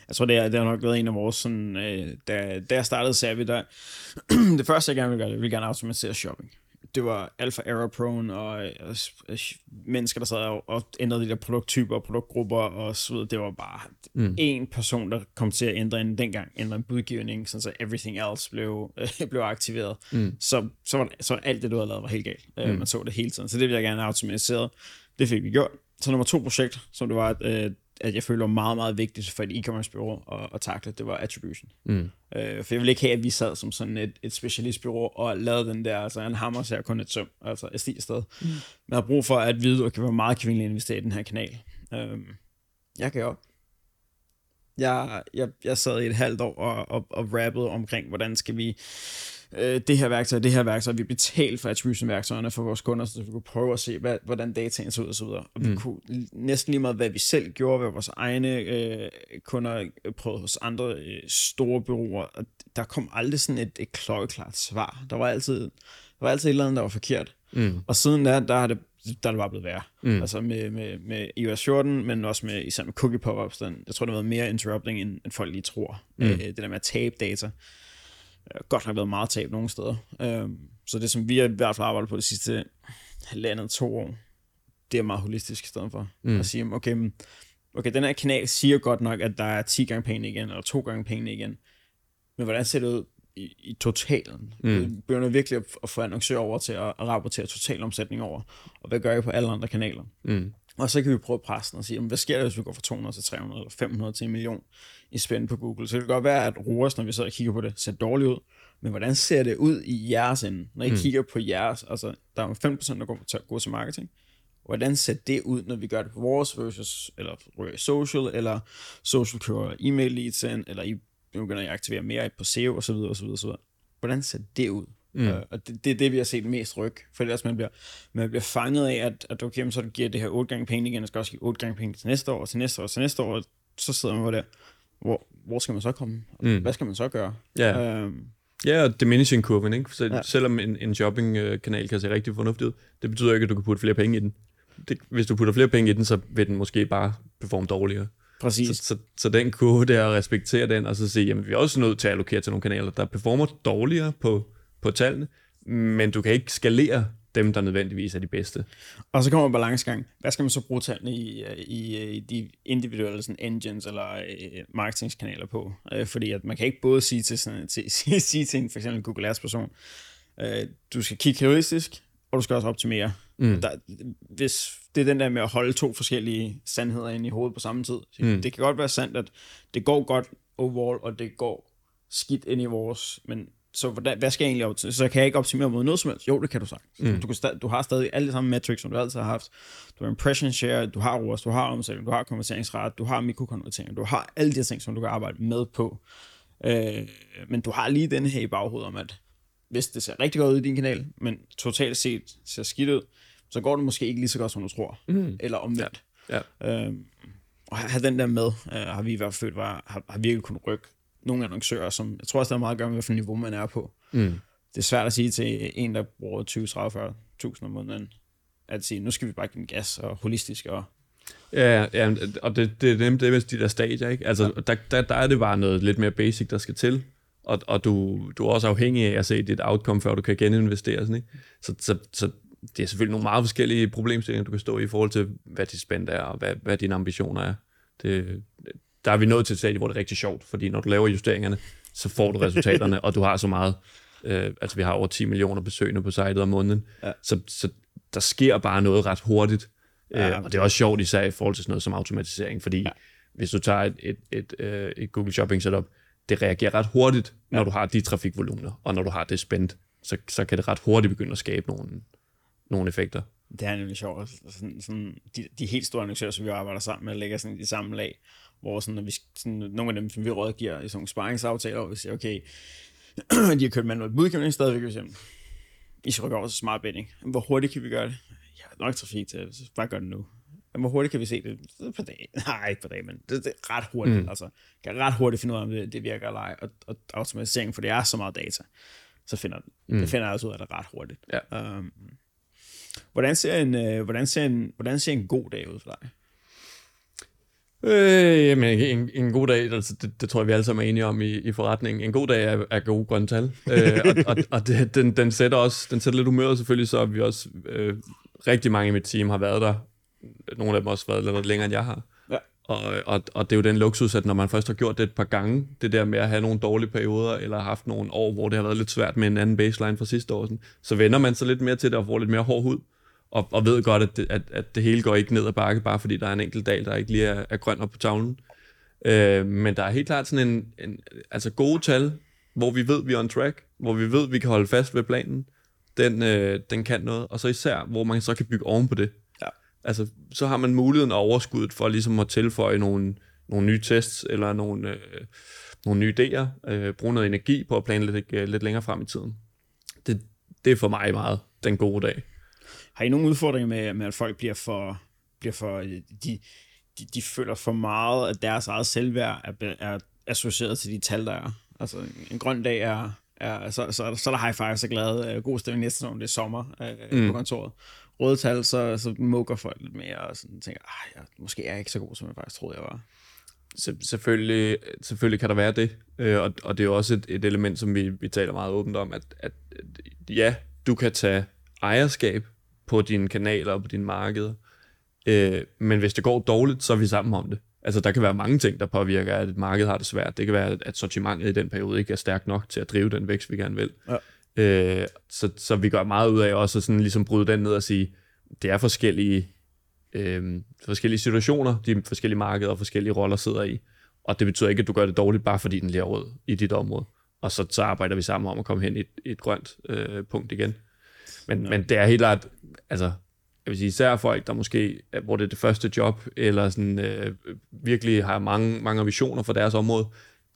S1: Jeg tror, det, er, det har nok været en af vores, sådan, øh, da, da jeg startede Savvy, der, det første, jeg gerne ville gøre, det ville gerne automatisere shopping. Det var alfa error prone, og, og, og mennesker, der sad og, og ændrede de der produkttyper og produktgrupper, og så videre. Det var bare mm. en person, der kom til at ændre en dengang, ændre en budgivning, så everything else blev, øh, blev aktiveret. Mm. Så, så, var, så alt det, du havde lavet, var helt galt. Øh, mm. Man så det hele tiden. Så det ville jeg gerne automatisere. Det fik vi gjort. Så nummer to projekt, som det var, at, øh, at jeg føler var meget, meget vigtigt for et e-commerce bureau at, at takle, det var attribution. Mm. Øh, for jeg ville ikke have, at vi sad som sådan et, et specialistbureau og lavede den der, altså en hammer ser kun et søm, altså et sted. Mm. Man har brug for at vide, okay, hvor meget kan vi investere i den her kanal. Øh, jeg kan jo jeg, jeg, jeg sad i et halvt år og, og, og rappede omkring, hvordan skal vi øh, det her værktøj, det her værktøj, vi betalte for attribution-værktøjerne for vores kunder, så vi kunne prøve at se, hvad, hvordan dataen så ud og så videre. Og vi mm. kunne næsten lige meget, hvad vi selv gjorde, hvad vores egne øh, kunder prøvede hos andre øh, store byråer, og der kom aldrig sådan et, et klokkeklart svar. Der var altid, der var altid et eller andet, der var forkert. Mm. Og siden da, der har det der er det bare blevet værre. Mm. Altså med, med, med iOS 14, men også med, især med cookie pop-ups. Den, jeg tror, det har været mere interrupting, end, end folk lige tror. Mm. Øh, det der med at tabe data godt nok været meget tab nogle steder. Øh, så det, som vi har i hvert fald arbejdet på de sidste halvandet to år, det er meget holistisk i stedet for. Mm. At sige, okay, okay, den her kanal siger godt nok, at der er 10 gange penge igen, eller to gange penge igen. Men hvordan ser det ud i, i totalen? Mm. begynder virkelig at, at få annoncører over til at, at rapportere total omsætning over. Og hvad gør jeg på alle andre kanaler? Mm. Og så kan vi prøve at presse den og sige, hvad sker der, hvis vi går fra 200 til 300 eller 500 til en million i spænd på Google? Så det kan godt være, at ROAS, når vi så og kigger på det, ser dårligt ud. Men hvordan ser det ud i jeres ende? Når I mm. kigger på jeres, altså der er 5% der går til, går til marketing. Hvordan ser det ud, når vi gør det på vores versus, eller social, eller social kører e-mail leads ind, eller I begynder at aktivere mere på SEO osv. osv., osv. Hvordan ser det ud? Mm. Uh, og det, det er det, vi har set mest ryg. For ellers man bliver, man bliver fanget af, at, at okay, så giver det her 8 gange penge igen, og skal også give 8 gange penge til næste år, og til næste år, og til næste år, og så sidder man der. Hvor, hvor skal man så komme? Mm. Hvad skal man så gøre?
S2: Yeah. Uh, Ja, og diminishing kurven, ikke? Så ja. selvom en, en shopping-kanal kan se rigtig fornuftig ud, det betyder ikke, at du kan putte flere penge i den. Det, hvis du putter flere penge i den, så vil den måske bare performe dårligere.
S1: Præcis.
S2: Så, så, så den kurve der, respektere den, og så sige, jamen vi er også nødt til at allokere til nogle kanaler, der performer dårligere på, på tallene, men du kan ikke skalere dem, der nødvendigvis er de bedste.
S1: Og så kommer balancegang. Hvad skal man så bruge tallene i, i, i de individuelle sådan, engines eller uh, marketingskanaler på? Uh, fordi at man kan ikke både sige til, sådan, til, sige, til en for eksempel Google Ads person, uh, du skal kigge heuristisk, og du skal også optimere. Mm. Der, hvis det er den der med at holde to forskellige sandheder ind i hovedet på samme tid. Mm. Det kan godt være sandt, at det går godt overall, og det går skidt ind i vores, men så hvad, hvad skal jeg egentlig? Så kan jeg ikke optimere mod noget som helst? Jo, det kan du sagt. Mm. Du, kan du har stadig alle de samme metrics, som du altid har haft. Du har impression share, du har ROAS, du har omsætning, du har konverteringsret, du har mikrokonvertering, du har alle de ting, som du kan arbejde med på. Øh, men du har lige den her i baghovedet om, at hvis det ser rigtig godt ud i din kanal, men totalt set ser skidt ud, så går det måske ikke lige så godt, som du tror. Mm. Eller omvendt. Ja. Ja. Øh, og have den der med, øh, har vi i hvert fald var, har, har virkelig kunnet rykke nogle annoncører, som jeg tror også, der er meget at gøre med, hvilket niveau man er på. Mm. Det er svært at sige til en, der bruger 20, 30, 40.000 om måneden, at sige, nu skal vi bare give den gas og holistisk og
S2: Ja, ja og det, det er nemt det med de der stadier, ikke? Altså, ja. der, der, der er det bare noget lidt mere basic, der skal til, og, og du, du er også afhængig af at se dit outcome, før du kan geninvestere, sådan, ikke? Så, så, så det er selvfølgelig nogle meget forskellige problemstillinger, du kan stå i i forhold til, hvad dit spændt er, og hvad, hvad dine ambitioner er. Det, der er vi nået til et stadie, hvor det er rigtig sjovt, fordi når du laver justeringerne, så får du resultaterne, og du har så meget, øh, altså vi har over 10 millioner besøgende på sitet om måneden, ja. så, så der sker bare noget ret hurtigt, ja, øh, og det er også sjovt især i forhold til sådan noget som automatisering, fordi ja. hvis du tager et, et, et, øh, et Google Shopping setup, det reagerer ret hurtigt, når ja. du har de trafikvolumener, og når du har det spændt, så, så kan det ret hurtigt begynde at skabe nogle, nogle effekter.
S1: Det er nemlig sjovt. Sådan, sådan, de, de helt store annoncører, som vi arbejder sammen med, ligger sådan i samme lag, hvor sådan, når vi, sådan, nogle af dem, som vi rådgiver i sådan nogle sparringsaftaler, hvor vi siger, okay, de har kørt manuelt budkøbning stadigvæk, vi siger, I skal rykke over til smart bidding. Hvor hurtigt kan vi gøre det? Jeg har nok trafik til så bare gør det nu. Hvor hurtigt kan vi se det? det på dag. Nej, ikke på dag, men det, det er ret hurtigt. Mm. Altså, kan ret hurtigt finde ud af, om det, det virker eller ej. Og, og automatisering, for det er så meget data, så finder mm. det finder jeg også ud af det ret hurtigt. Ja. Um, hvordan, ser en, uh, hvordan, ser en, hvordan ser en god dag ud for dig?
S2: Øh, jamen, en, en god dag, altså, det, det tror jeg, vi alle sammen er enige om i, i forretningen. En god dag er, er gode grønne tal. øh, og og, og det, den, den, sætter også den sætter lidt humøret selvfølgelig, så vi også øh, rigtig mange i mit team har været der. Nogle af dem har også været lidt længere, end jeg har. Ja. Og, og, og det er jo den luksus, at når man først har gjort det et par gange, det der med at have nogle dårlige perioder, eller haft nogle år, hvor det har været lidt svært med en anden baseline fra sidste år, sådan, så vender man sig lidt mere til det og får lidt mere hård hud og, og ved godt, at det, at, at det hele går ikke ned ad bakke, bare fordi der er en enkelt dal, der ikke lige er, er grøn op på tavlen. Øh, men der er helt klart sådan en, en, altså gode tal, hvor vi ved, vi er on track, hvor vi ved, vi kan holde fast ved planen, den, øh, den kan noget, og så især, hvor man så kan bygge oven på det. Ja. Altså, så har man muligheden og overskuddet for ligesom at tilføje nogle, nogle nye tests, eller nogle, øh, nogle nye idéer, øh, bruge noget energi på at planlægge lidt, øh, lidt længere frem i tiden. Det, det er for mig meget den gode dag.
S1: Har I nogle udfordringer med, med at folk bliver for, bliver for de, de, de føler for meget, at deres eget selvværd er, er associeret til de tal, der er? Altså, en grøn dag er, er så, så, så er der high five, så glad, god stemning næste sæson, det er sommer øh, mm. på kontoret. Røde tal, så, så mukker folk lidt mere, og sådan tænker, ah, jeg, måske er jeg ikke så god, som jeg faktisk troede, jeg var.
S2: selvfølgelig, selvfølgelig kan der være det, øh, og, og det er jo også et, et element, som vi, vi taler meget åbent om, at, at ja, du kan tage ejerskab på dine kanaler og på dine markeder. Øh, men hvis det går dårligt, så er vi sammen om det. Altså, der kan være mange ting, der påvirker, at et marked har det svært. Det kan være, at sortimentet i den periode ikke er stærkt nok til at drive den vækst, vi gerne vil. Ja. Øh, så, så vi gør meget ud af også at sådan ligesom bryde den ned og sige, det er forskellige, øh, forskellige situationer, de forskellige markeder og forskellige roller sidder i. Og det betyder ikke, at du gør det dårligt, bare fordi den lige er rød i dit område. Og så, så arbejder vi sammen om at komme hen i et, et grønt øh, punkt igen. Men, ja. men det er helt klart, altså, jeg vil sige, især folk, der måske, hvor det er det første job, eller sådan, øh, virkelig har mange, mange visioner for deres område,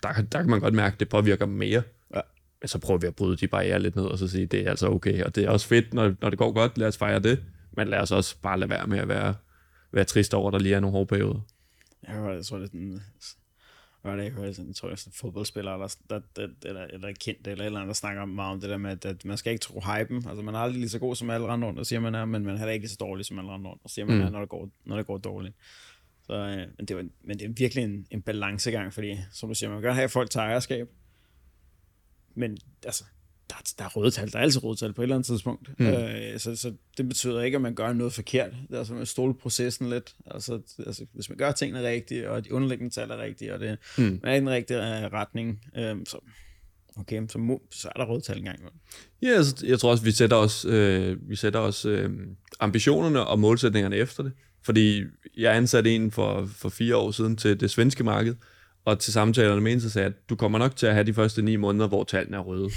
S2: der, der kan man godt mærke, at det påvirker dem mere. Ja. Men så prøver vi at bryde de barriere lidt ned, og så sige, det er altså okay, og det er også fedt, når, når det går godt, lad os fejre det, men lad os også bare lade være med at være, være trist over, at der lige er nogle hårde perioder.
S1: Jeg tror, det er sådan, sådan, jeg tror, jeg sådan fodboldspiller, eller, der, der, eller, eller kendt, eller eller andet, der snakker meget om det der med, at, at man skal ikke tro hypen. Altså, man er aldrig lige så god som alle andre rundt, og siger man er, men man er heller ikke lige så dårlig som alle andre rundt, og siger man mm. er, når det går, når det går dårligt. Så, øh, men, det var, men det er virkelig en, en balancegang, fordi, som du siger, man kan godt have, at folk tager ejerskab, men altså, der, der er røde tal. Der er altid røde tal på et eller andet tidspunkt. Mm. Øh, så, så det betyder ikke, at man gør noget forkert. Det er altså, man stole processen lidt. Altså, altså, hvis man gør tingene rigtigt, og de underliggende tal er rigtige, og det mm. er i den rigtige uh, retning, øh, så, okay, så, må, så er der røde tal engang.
S2: Ja, altså, jeg tror også, vi sætter os, øh, vi sætter os øh, ambitionerne og målsætningerne efter det. Fordi jeg ansatte en for, for fire år siden til det svenske marked, og til samtalerne med en, så sagde jeg, at du kommer nok til at have de første ni måneder, hvor tallene er røde.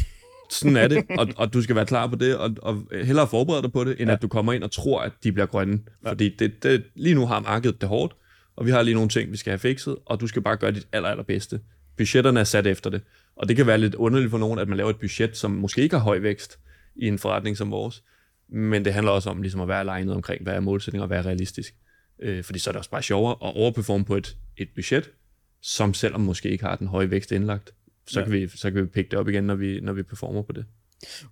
S2: Sådan er det, og, og du skal være klar på det, og, og hellere forberede dig på det, end ja. at du kommer ind og tror, at de bliver grønne. Ja. Fordi det, det, lige nu har markedet det hårdt, og vi har lige nogle ting, vi skal have fikset, og du skal bare gøre dit aller, allerbedste. Budgetterne er sat efter det, og det kan være lidt underligt for nogen, at man laver et budget, som måske ikke har høj vækst i en forretning som vores, men det handler også om ligesom at være legnet omkring, hvad er målsætninger og hvad er realistisk. Øh, fordi så er det også bare sjovere at overperforme på et, et budget, som selvom måske ikke har den høje vækst indlagt, så, ja. kan, vi, så kan vi pikke det op igen, når vi, når vi performer på det.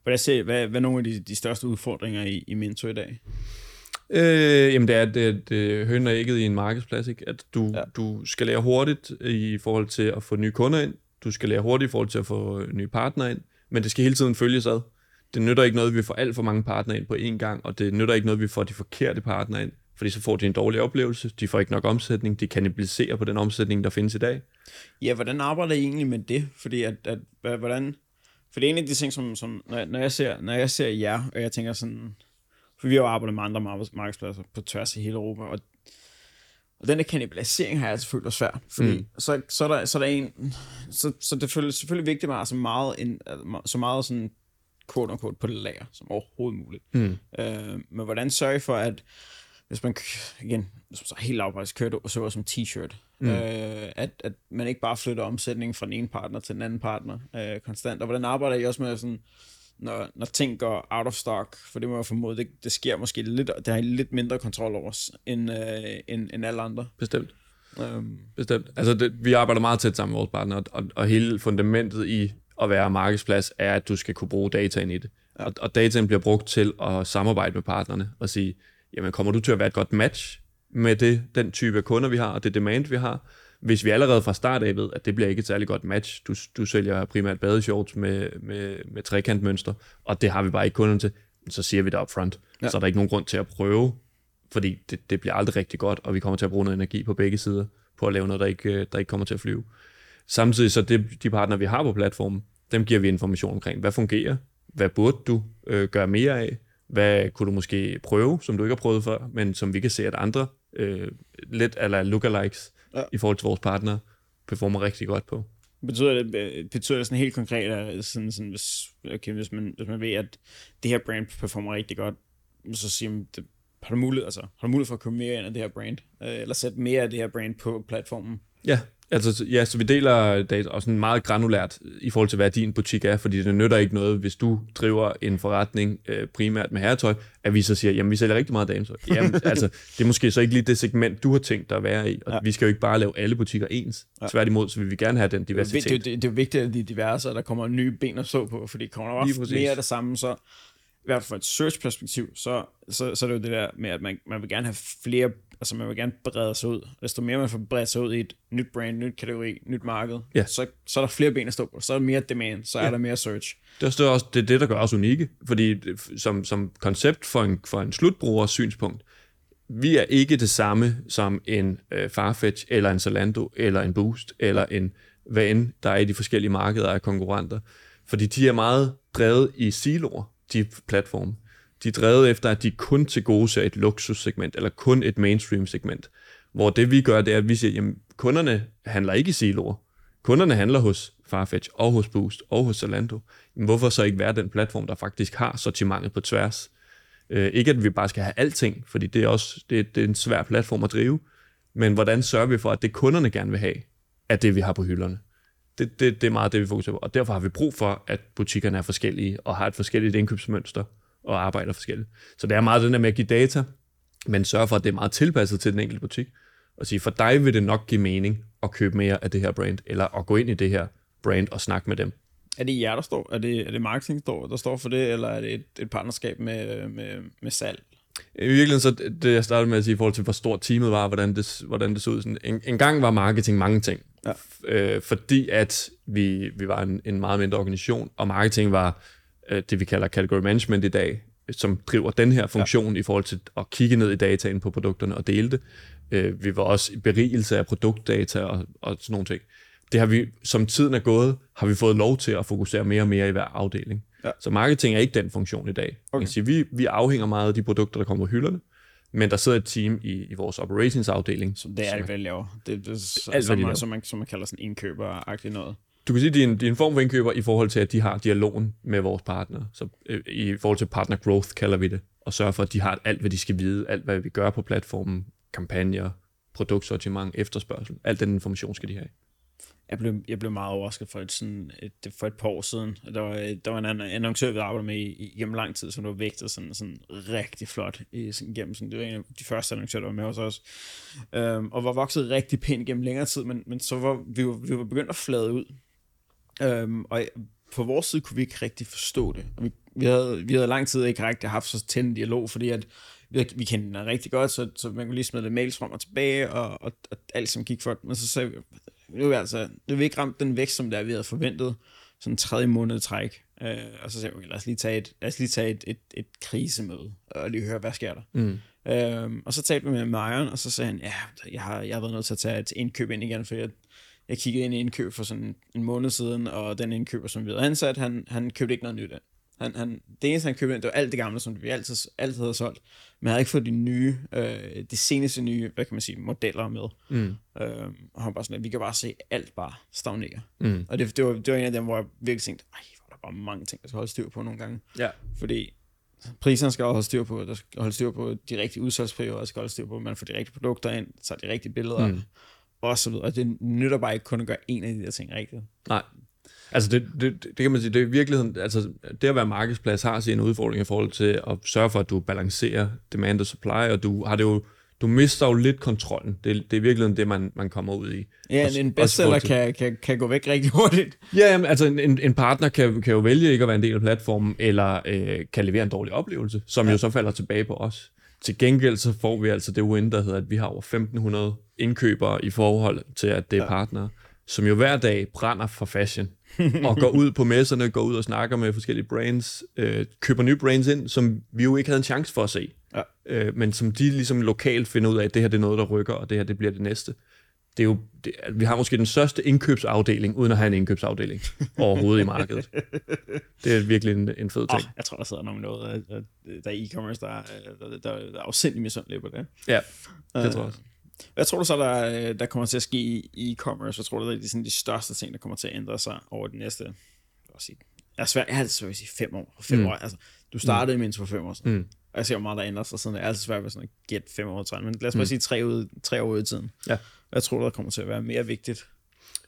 S1: Hvad, ser, hvad, hvad er nogle af de, de største udfordringer i, i Mentor i dag?
S2: Øh, jamen det er det, det høn og ægget i en markedsplads, ikke? at du, ja. du skal lære hurtigt i forhold til at få nye kunder ind, du skal lære hurtigt i forhold til at få nye partnere ind, men det skal hele tiden følges ad. Det nytter ikke noget, at vi får alt for mange partnere ind på én gang, og det nytter ikke noget, at vi får de forkerte partnere ind, fordi så får de en dårlig oplevelse, de får ikke nok omsætning, de kannibaliserer på den omsætning, der findes i dag.
S1: Ja, hvordan arbejder I egentlig med det? Fordi at, at hvordan... For det er en af de ting, som, som når, når, jeg ser, når jeg ser jer, og jeg tænker sådan... For vi har jo arbejdet med andre markedspladser på tværs af hele Europa, og, og den der kannibalisering har jeg altså følt svært, fordi mm. så, så, er der, så er der en... Så, så det er selvfølgelig vigtigt med så meget, en, så meget sådan quote unquote, på det lager, som overhovedet muligt. Mm. Øh, men hvordan sørge for, at hvis man, igen, så helt lavpris kører du så som t-shirt, mm. øh, at, at man ikke bare flytter omsætningen fra den ene partner til den anden partner øh, konstant. Og hvordan arbejder I også med sådan, når, når ting går out of stock, for det må jeg formode, det, det sker måske lidt, det har I lidt mindre kontrol over end, øh, end, end alle andre.
S2: Bestemt. Um. Bestemt. Altså, det, vi arbejder meget tæt sammen med vores partner, og, og hele fundamentet i at være markedsplads er, at du skal kunne bruge dataen i det. Ja. Og, og dataen bliver brugt til at samarbejde med partnerne og sige, jamen kommer du til at være et godt match med det, den type kunder, vi har, og det demand, vi har, hvis vi allerede fra start af ved, at det bliver ikke et særligt godt match, du, du sælger primært badeshorts med, med, med trekantmønster, og det har vi bare ikke kunderne til, så siger vi det upfront. Ja. Så er der ikke nogen grund til at prøve, fordi det, det bliver aldrig rigtig godt, og vi kommer til at bruge noget energi på begge sider, på at lave noget, der ikke, der ikke kommer til at flyve. Samtidig så det, de partner, vi har på platformen, dem giver vi information omkring, hvad fungerer, hvad burde du øh, gøre mere af, hvad kunne du måske prøve, som du ikke har prøvet før, men som vi kan se, at andre øh, lidt eller lookalikes ja. i forhold til vores partner performer rigtig godt på.
S1: Betyder det, betyder det sådan helt konkret, at sådan, sådan, hvis, okay, hvis, man, hvis man ved, at det her brand performer rigtig godt, så siger man, det, har du mulighed, altså, har du mulighed for at komme mere ind af det her brand, øh, eller sætte mere af det her brand på platformen?
S2: Ja, Altså, ja, så vi deler data også sådan meget granulært i forhold til, hvad din butik er, fordi det nytter ikke noget, hvis du driver en forretning øh, primært med herretøj, at vi så siger, jamen vi sælger rigtig meget dametøj. Jamen, altså, det er måske så ikke lige det segment, du har tænkt dig at være i, og ja. vi skal jo ikke bare lave alle butikker ens. Ja. Tværtimod, så vil vi gerne have den diversitet.
S1: Det, det, det, det er vigtigt, at de er diverse, og der kommer nye ben at stå på, fordi kommer der også mere af det samme, så i hvert fald fra et search-perspektiv, så, så, så er det jo det der med, at man, man vil gerne have flere, altså man vil gerne brede sig ud. Desto mere man får bredt sig ud i et nyt brand, nyt kategori, nyt marked, ja. så, så er der flere ben at stå på. Så er der mere demand, så er ja. der mere search.
S2: Det er også det, er det, der gør os unikke, fordi som, som koncept for en, for en slutbrugers synspunkt, vi er ikke det samme som en øh, Farfetch, eller en Zalando, eller en Boost, eller en hvad end der er i de forskellige markeder af konkurrenter. Fordi de er meget drevet i siloer de platforme. De er drevet efter, at de kun til gode ser et luksussegment, eller kun et mainstream-segment. Hvor det vi gør, det er, at vi siger, jamen kunderne handler ikke i siloer. Kunderne handler hos Farfetch og hos Boost og hos Zalando. Jamen, hvorfor så ikke være den platform, der faktisk har sortimentet på tværs? Øh, ikke at vi bare skal have alting, fordi det er også det, det er en svær platform at drive, men hvordan sørger vi for, at det kunderne gerne vil have, er det, vi har på hylderne? Det, det, det er meget det, vi fokuserer på. Og derfor har vi brug for, at butikkerne er forskellige og har et forskelligt indkøbsmønster og arbejder forskelligt. Så det er meget den der med at give data, men sørge for, at det er meget tilpasset til den enkelte butik. Og sige, for dig vil det nok give mening at købe mere af det her brand, eller at gå ind i det her brand og snakke med dem.
S1: Er det jer, der står? Er det, er det marketing, der står for det, eller er det et, et partnerskab med, med, med salg?
S2: I virkeligheden, så det jeg startede med at sige, i forhold til, hvor stort teamet var, hvordan det, hvordan det så ud. Sådan, en, en gang var marketing mange ting. Ja. Øh, fordi at vi, vi var en, en meget mindre organisation, og marketing var øh, det, vi kalder category management i dag, som driver den her funktion ja. i forhold til at kigge ned i dataen på produkterne og dele det. Øh, vi var også i berigelse af produktdata og, og sådan nogle ting. Det har vi, som tiden er gået, har vi fået lov til at fokusere mere og mere i hver afdeling. Ja. Så marketing er ikke den funktion i dag. Okay. sige, vi, vi afhænger meget af de produkter, der kommer på hylderne, men der sidder et team i, i vores operations-afdeling.
S1: Så det er alt, hvad laver. Det, det, det alt, hvad de laver. Som man, som man kalder sådan indkøber-agtigt noget.
S2: du kan sige, at de er, en, de er en form for indkøber i forhold til, at de har dialogen med vores partner. Så øh, i forhold til partner growth kalder vi det. Og sørge for, at de har alt, hvad de skal vide. Alt, hvad vi gør på platformen. Kampagner, produktsortiment, efterspørgsel. Alt den information skal de have.
S1: Jeg blev, jeg blev meget overrasket for et, sådan et, for et par år siden. Der var, der var en annoncør, vi arbejdede med i, gennem lang tid, som var vægtet sådan, sådan rigtig flot i, sådan, gennem sådan, det var en af de første annoncører, der var med hos os. Øhm, og var vokset rigtig pænt gennem længere tid, men, men så var vi, var, vi var begyndt at flade ud. Øhm, og på vores side kunne vi ikke rigtig forstå det. Vi, vi, havde, vi havde lang tid ikke rigtig haft så tændt dialog, fordi at vi, vi kendte den rigtig godt, så, så man kunne lige smide det mails frem og tilbage, og, og, og alt som gik for Men så sagde vi, nu er vi altså, nu er vi ikke ramt den vækst, som der vi havde forventet, sådan en tredje måned træk. Øh, og så sagde vi, okay, lad os lige tage et, lad os lige tage et, et, et krisemøde, og lige høre, hvad sker der. Mm. Øh, og så talte vi med Marion, og så sagde han, ja, jeg har, jeg har været nødt til at tage et indkøb ind igen, for jeg, jeg kiggede ind i indkøb for sådan en måned siden, og den indkøber, som vi havde ansat, han, han købte ikke noget nyt ind. Han, han, det eneste, han købte ind, det var alt det gamle, som vi altid, altid havde solgt. Men han havde ikke fået de nye, øh, de seneste nye, hvad kan man sige, modeller med. Mm. Øh, og han bare sådan, at vi kan bare se alt bare stagnere. Mm. Og det, det, var, det var en af dem, hvor jeg virkelig tænkte, ej, hvor er der bare mange ting, der skal holde styr på nogle gange. Ja. Fordi priserne skal også holde styr på, der skal holde styr på de rigtige udsalgsperioder, der skal holde styr på, at man får de rigtige produkter ind, så de rigtige billeder, mm. og så videre. Og det nytter bare ikke kun at gøre en af de der ting rigtigt.
S2: Nej. Altså det, det, det kan man sige, det er i virkeligheden, altså det at være markedsplads har sin udfordring i forhold til at sørge for, at du balancerer demand og supply, og du har det jo, du mister jo lidt kontrollen. Det, det er virkeligheden det, man, man kommer ud i.
S1: Ja, også, en bestseller kan, kan, kan gå væk rigtig hurtigt.
S2: Ja, jamen, altså en, en partner kan, kan jo vælge ikke at være en del af platformen, eller øh, kan levere en dårlig oplevelse, som ja. jo så falder tilbage på os. Til gengæld så får vi altså det win, der hedder, at vi har over 1500 indkøbere i forhold til, at det er ja. partnere, som jo hver dag brænder for fashion og går ud på messerne, går ud og snakker med forskellige brands, øh, køber nye brands ind, som vi jo ikke havde en chance for at se. Ja. Øh, men som de ligesom lokalt finder ud af, at det her det er noget, der rykker, og det her det bliver det næste. Det er jo, det, vi har måske den største indkøbsafdeling, uden at have en indkøbsafdeling overhovedet i markedet. Det er virkelig en, en fed ting. Oh,
S1: jeg tror, der sidder nogen noget, der er e-commerce, der, der, der, der er afsindelig misundelig på det.
S2: Ja, det uh, tror jeg også.
S1: Hvad tror du så, der, der kommer til at ske i e-commerce? Hvad tror du, der er de, sådan, de største ting, der kommer til at ændre sig over de næste, sige, jeg er svært, jeg har altid svært at sige fem år. Fem mm. år, altså, du startede mm. mindst for fem år siden. Mm. Og jeg ser, hvor meget der ændrer sig siden. Det er altid svært ved sådan at gætte fem år til men lad os bare mm. sige tre, ud, tre år ud i tiden. Ja. Hvad tror du, der kommer til at være mere vigtigt?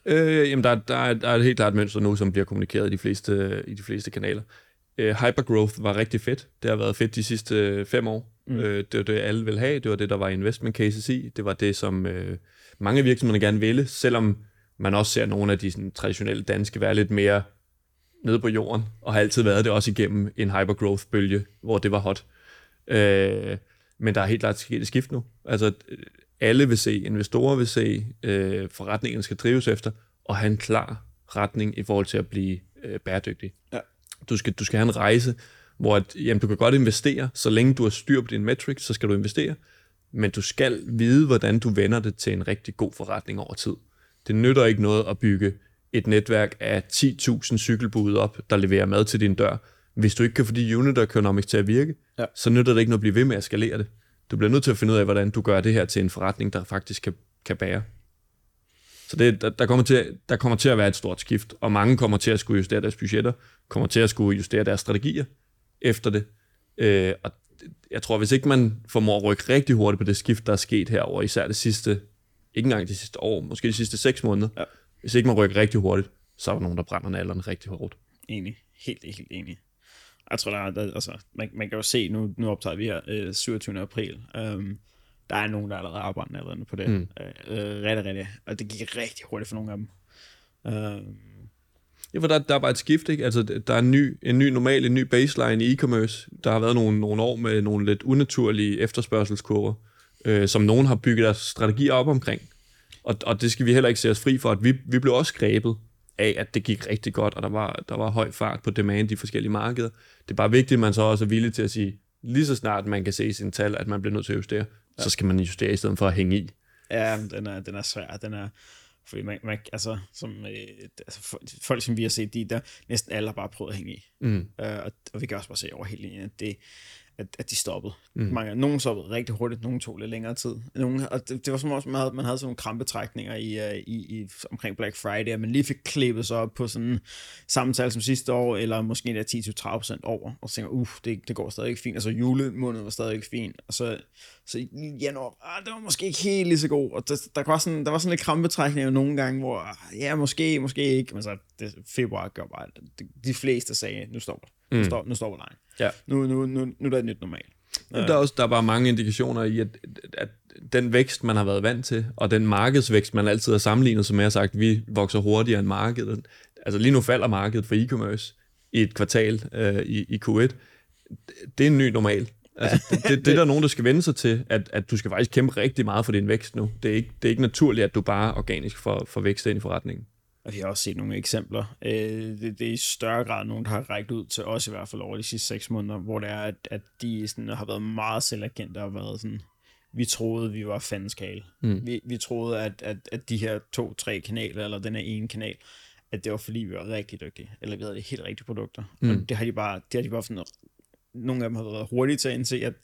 S2: Øh, jamen, der, der, er, der er et helt klart mønster nu, som bliver kommunikeret i de fleste, i de fleste kanaler. Øh, hypergrowth var rigtig fedt. Det har været fedt de sidste fem år. Mm. Øh, det var det, alle ville have. Det var det, der var investment cases i. Det var det, som øh, mange virksomheder gerne ville, selvom man også ser nogle af de sådan, traditionelle danske være lidt mere nede på jorden, og har altid været det også igennem en hypergrowth-bølge, hvor det var hot. Øh, men der er helt klart sket et skift nu. Altså, alle vil se, investorer vil se, øh, forretningen skal drives efter, og have en klar retning i forhold til at blive øh, bæredygtig. Ja. Du, skal, du skal have en rejse, hvor at, jamen, du kan godt investere, så længe du har styr på dine metrics, så skal du investere, men du skal vide, hvordan du vender det til en rigtig god forretning over tid. Det nytter ikke noget at bygge et netværk af 10.000 cykelbud op, der leverer mad til din dør. Hvis du ikke kan få de unit economics til at virke, ja. så nytter det ikke noget at blive ved med at skalere det. Du bliver nødt til at finde ud af, hvordan du gør det her til en forretning, der faktisk kan, kan bære. Så det, der, der, kommer til, der kommer til at være et stort skift, og mange kommer til at skulle justere deres budgetter, kommer til at skulle justere deres strategier, efter det. Øh, og jeg tror, hvis ikke man formår at rykke rigtig hurtigt på det skift, der er sket herover, især det sidste, ikke engang de sidste år, måske de sidste seks måneder, ja. hvis ikke man rykker rigtig hurtigt, så er der nogen, der brænder nalderne rigtig hårdt.
S1: Enig. Helt, helt enig. Jeg tror, der er, der, altså, man, man kan jo se, nu, nu optager vi her øh, 27. april, um, der er nogen, der allerede arbejder allerede på det. Mm. Øh, øh, rigtig, rigtig. Og det gik rigtig hurtigt for nogle af dem. Um,
S2: Ja, for der, der er bare et skift, ikke? Altså, der er en ny, en ny normal, en ny baseline i e-commerce. Der har været nogle, nogle år med nogle lidt unaturlige efterspørgselskurver, øh, som nogen har bygget deres strategier op omkring. Og, og det skal vi heller ikke se os fri for, at vi, vi blev også grebet af, at det gik rigtig godt, og der var, der var høj fart på demand i forskellige markeder. Det er bare vigtigt, at man så også er villig til at sige, lige så snart man kan se sine tal, at man bliver nødt til at justere, ja. så skal man justere i stedet for at hænge i.
S1: Ja, den er, den er svær. Den er, fordi man, man altså, som, øh, altså, folk, som vi har set, de der næsten alle har bare prøvet at hænge i. Mm. Øh, og, og, vi kan også bare se over hele linjen, at det, at, at de stoppede. Mm. Mange, nogen stoppede rigtig hurtigt, nogen tog lidt længere tid. Nogle, og det, det var som også, man havde, man havde sådan nogle krampetrækninger i, uh, i, i, omkring Black Friday, at man lige fik klippet sig op på sådan samme tal som sidste år, eller måske endda 10-30% over, og så tænker, uff, det, det går stadig ikke fint. Altså julemåneden var stadig ikke fint, og så, så i januar, ah, det var måske ikke helt lige så god, og der, der, var, sådan, der var sådan lidt krampetrækninger nogle gange, hvor, ah, ja, måske, måske ikke, men så det, februar gør bare, de, de fleste sagde, nu stopper Mm. Nu, står, nu stopper lejen. Ja. Nu, nu, nu, nu er der et nyt normalt.
S2: Der er også der er bare mange indikationer i, at, at den vækst, man har været vant til, og den markedsvækst, man altid har sammenlignet som jeg har sagt, vi vokser hurtigere end markedet. Altså lige nu falder markedet for e-commerce i et kvartal øh, i, i Q1. Det er en ny normal. Altså, det, det, det er der nogen, der skal vende sig til, at, at du skal faktisk kæmpe rigtig meget for din vækst nu. Det er ikke, det er ikke naturligt, at du bare organisk får, får vækst ind i forretningen.
S1: Og vi har også set nogle eksempler. Øh, det, det er i større grad nogen, der har rækket ud til os i hvert fald over de sidste seks måneder, hvor det er, at, at de sådan, har været meget selvagente og været sådan, vi troede, vi var fanskale. Mm. Vi, vi troede, at, at, at de her to-tre kanaler, eller den her ene kanal, at det var fordi, vi var rigtig dygtige, eller vi havde de helt rigtige produkter. Mm. Og det har de bare, det har de bare sådan, nogle af dem har været hurtige til at indse, at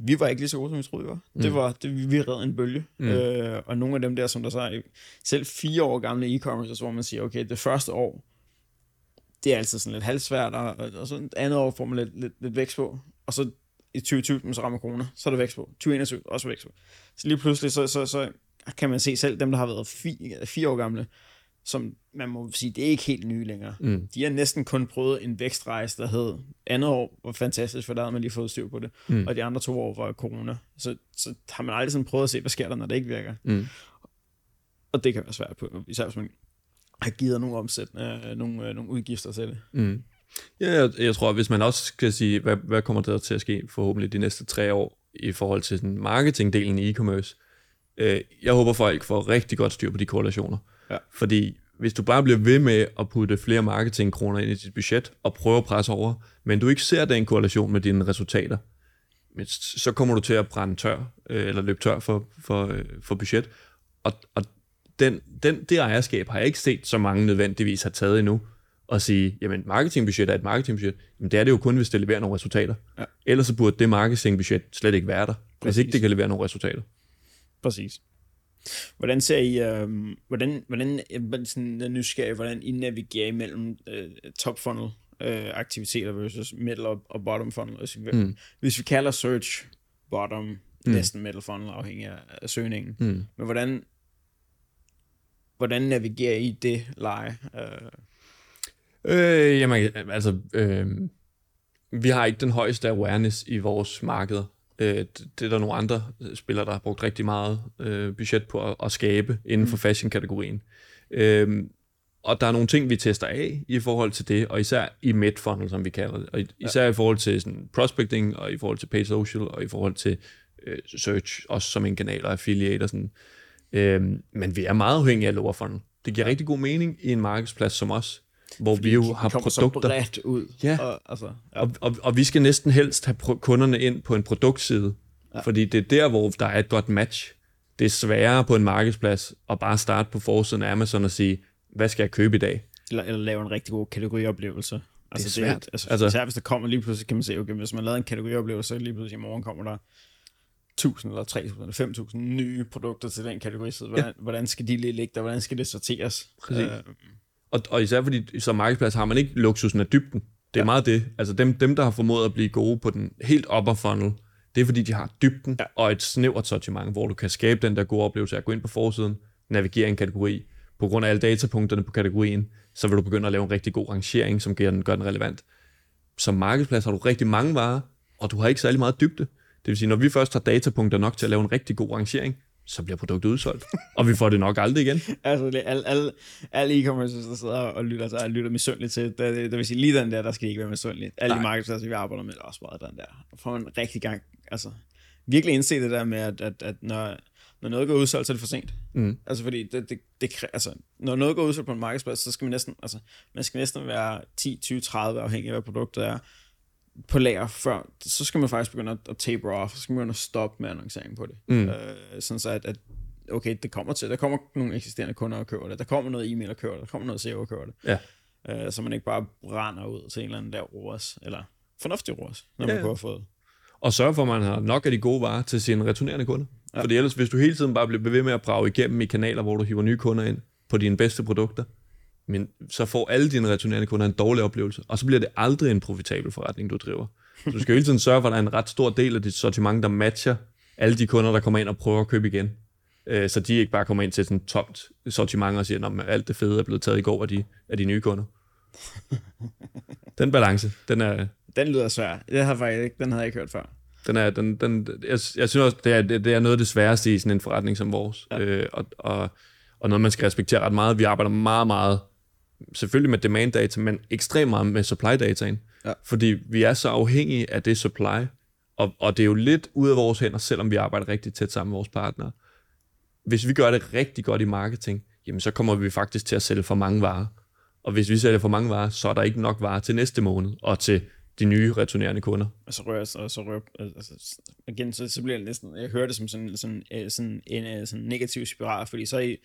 S1: vi var ikke lige så gode, som vi troede, vi var. Mm. Det var, det, vi redde en bølge. Mm. Øh, og nogle af dem der, som der så selv fire år gamle e-commerce, hvor man siger, okay, det første år, det er altid sådan lidt halvsvært, og, og så et andet år får man lidt, lidt, lidt vækst på, og så i 2020, så rammer corona, så er der vækst på. 2021, også vækst på. Så lige pludselig, så, så, så kan man se selv dem, der har været fire, fire år gamle, som man må sige, det er ikke helt nye længere. Mm. De har næsten kun prøvet en vækstrejse, der hed andet år var fantastisk, for der havde man lige fået styr på det, mm. og de andre to år var corona. Så, så har man aldrig sådan prøvet at se, hvad sker der, når det ikke virker. Mm. Og det kan være svært på, især hvis man har givet nogle omsætninger, øh, nogle, øh, nogle udgifter til det. Mm.
S2: Ja, jeg, jeg tror, hvis man også skal sige, hvad, hvad kommer der til at ske forhåbentlig de næste tre år i forhold til sådan marketingdelen i e-commerce, øh, jeg håber folk får rigtig godt styr på de korrelationer. Ja. Fordi hvis du bare bliver ved med at putte flere marketingkroner ind i dit budget og prøve at presse over, men du ikke ser den korrelation med dine resultater, så kommer du til at brænde tør, øh, eller løbe tør for, for, øh, for budget. Og, og den, den, det ejerskab har jeg ikke set så mange nødvendigvis har taget endnu, og sige, jamen marketingbudget er et marketingbudget, men det er det jo kun, hvis det leverer nogle resultater. Ja. Ellers så burde det marketingbudget slet ikke være der, Præcis. hvis ikke det kan levere nogle resultater.
S1: Præcis. Hvordan ser I, øh, hvordan, hvordan, øh, sådan nysgerrig, hvordan I navigerer imellem øh, top funnel øh, aktiviteter versus middle og, og bottom funnel? Hvis vi, mm. hvis vi kalder search bottom, mm. næsten middle funnel, afhængig af søgningen. Mm. Men hvordan, hvordan navigerer I det leje? Øh?
S2: Øh, jamen, altså, øh, vi har ikke den højeste awareness i vores marked. Øh, det er der nogle andre spillere, der har brugt rigtig meget øh, budget på at, at skabe inden for mm. fashion-kategorien. Øh, og der er nogle ting, vi tester af i forhold til det, og især i mid-funnel, som vi kalder det. Og især ja. i forhold til sådan, prospecting, og i forhold til paid social, og i forhold til øh, search, også som en kanal og affiliate og sådan. Øh, men vi er meget afhængige af lower funnel. Det giver rigtig god mening i en markedsplads som os, hvor Fordi vi jo har produkter.
S1: Bredt ud.
S2: Ja, og, altså, ja. Og, og, og vi skal næsten helst have kunderne ind på en produktside, ja. fordi det er der, hvor der er et godt match. Det er sværere på en markedsplads at bare starte på forsiden af Amazon og sige, hvad skal jeg købe i dag?
S1: Eller, eller lave en rigtig god kategorioplevelse. Altså, det er svært. Det, altså, altså, især hvis der kommer lige pludselig, kan man se, okay, hvis man laver en kategorioplevelse, så lige pludselig i morgen kommer der 1000 eller 3000 eller 5000 nye produkter til den kategoriside. Hvordan, ja. hvordan skal de lige ligge der? Hvordan skal det sorteres? Præcis. Øh,
S2: og, og især fordi som markedsplads har man ikke luksusen af dybden. Det er ja. meget det. Altså dem, dem, der har formået at blive gode på den helt upper funnel, det er fordi, de har dybden ja. og et snævert sortiment, hvor du kan skabe den der gode oplevelse af at gå ind på forsiden, navigere en kategori. På grund af alle datapunkterne på kategorien, så vil du begynde at lave en rigtig god rangering, som gør den, gør den relevant. Som markedsplads har du rigtig mange varer, og du har ikke særlig meget dybde. Det vil sige, når vi først har datapunkter nok til at lave en rigtig god rangering, så bliver produktet udsolgt. og vi får det nok aldrig igen.
S1: altså, alle, alle, alle e-commerce, der sidder og lytter, så lytter misundeligt til, det, det, vil sige, lige den der, der skal ikke være misundeligt. Alle Nej. de markedspladser, vi arbejder med, er også bare den der. Der får man rigtig gang, altså, virkelig indse det der med, at, at, at når, når noget går udsolgt, så er det for sent. Mm. Altså, fordi det, det, det, altså, når noget går udsolgt på en markedsplads, så skal man næsten, altså, man skal næsten være 10, 20, 30 afhængig af, hvad produktet er på lager før, så skal man faktisk begynde at, taper off, så skal man begynde at stoppe med annoncering på det. Mm. Øh, sådan så at, at, okay, det kommer til, der kommer nogle eksisterende kunder og køber det, der kommer noget e-mail og køber det, der kommer noget SEO og køber det. Ja. Øh, så man ikke bare brænder ud til en eller anden der ROAS, eller fornuftig ROAS, når ja, man kunne have fået
S2: og sørge for, at man har nok af de gode varer til sine returnerende kunder. Ja. Fordi ellers, hvis du hele tiden bare bliver ved med at brage igennem i kanaler, hvor du hiver nye kunder ind på dine bedste produkter, men så får alle dine returnerende kunder en dårlig oplevelse, og så bliver det aldrig en profitabel forretning, du driver. Så du skal hele tiden sørge for, at der er en ret stor del af dit sortiment, der matcher alle de kunder, der kommer ind og prøver at købe igen. Øh, så de ikke bare kommer ind til sådan et tomt sortiment og siger, at alt det fede er blevet taget i går af de, af de nye kunder. den balance, den er...
S1: Den lyder svær. Det har faktisk ikke, den havde jeg ikke hørt før.
S2: Den er, den, den, jeg, jeg synes også, det er, det er noget af det sværeste i sådan en forretning som vores. Ja. Øh, og, og, og noget, man skal respektere ret meget. Vi arbejder meget, meget, selvfølgelig med demand data, men ekstremt meget med supply dataen. Ja. Fordi vi er så afhængige af det supply, og, og det er jo lidt ud af vores hænder, selvom vi arbejder rigtig tæt sammen med vores partnere. Hvis vi gør det rigtig godt i marketing, jamen så kommer vi faktisk til at sælge for mange varer. Og hvis vi sælger for mange varer, så er der ikke nok varer til næste måned, og til de nye returnerende kunder.
S1: Og så rører, og så rører, altså, igen, så, så bliver det næsten, jeg hører det som sådan, sådan, øh, sådan en øh, sådan negativ spiral, fordi så har I,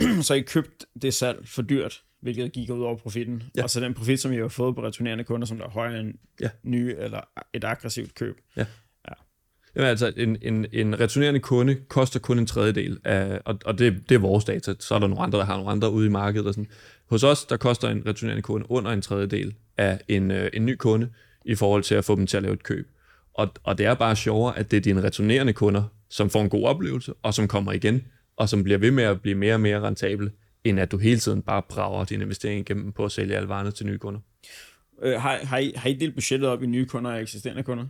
S1: så har I købt det salg for dyrt, hvilket gik ud over profitten. Ja. Og så den profit, som I har fået på returnerende kunder, som der er højere end ja. nye eller et aggressivt køb.
S2: Ja. ja. Jamen altså, en, en, en returnerende kunde koster kun en tredjedel, af, og, og det, det er vores data. Så er der nogle andre, der har nogle andre ude i markedet. Og sådan. Hos os, der koster en returnerende kunde under en tredjedel af en, øh, en ny kunde, i forhold til at få dem til at lave et køb. Og, og det er bare sjovere, at det er dine returnerende kunder, som får en god oplevelse, og som kommer igen, og som bliver ved med at blive mere og mere rentable, end at du hele tiden bare brager din investering igennem på at sælge alle varerne til nye kunder.
S1: Øh, har, har, I, har I delt budgettet op i nye kunder og eksisterende kunder?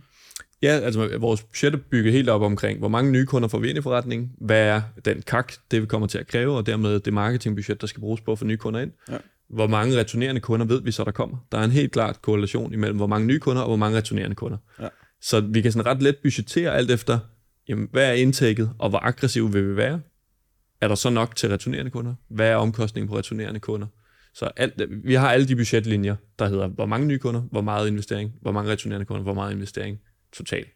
S2: Ja, altså vores budget er bygget helt op omkring, hvor mange nye kunder får vi ind i forretningen, hvad er den kak, det vi kommer til at kræve, og dermed det marketingbudget, der skal bruges på at få nye kunder ind. Ja. Hvor mange returnerende kunder ved vi så, der kommer? Der er en helt klart korrelation imellem, hvor mange nye kunder og hvor mange returnerende kunder. Ja. Så vi kan sådan ret let budgettere alt efter, jamen, hvad er indtægget, og hvor aggressiv vil vi være? Er der så nok til returnerende kunder? Hvad er omkostningen på returnerende kunder? Så alt, vi har alle de budgetlinjer, der hedder, hvor mange nye kunder, hvor meget investering, hvor mange returnerende kunder, hvor meget investering totalt.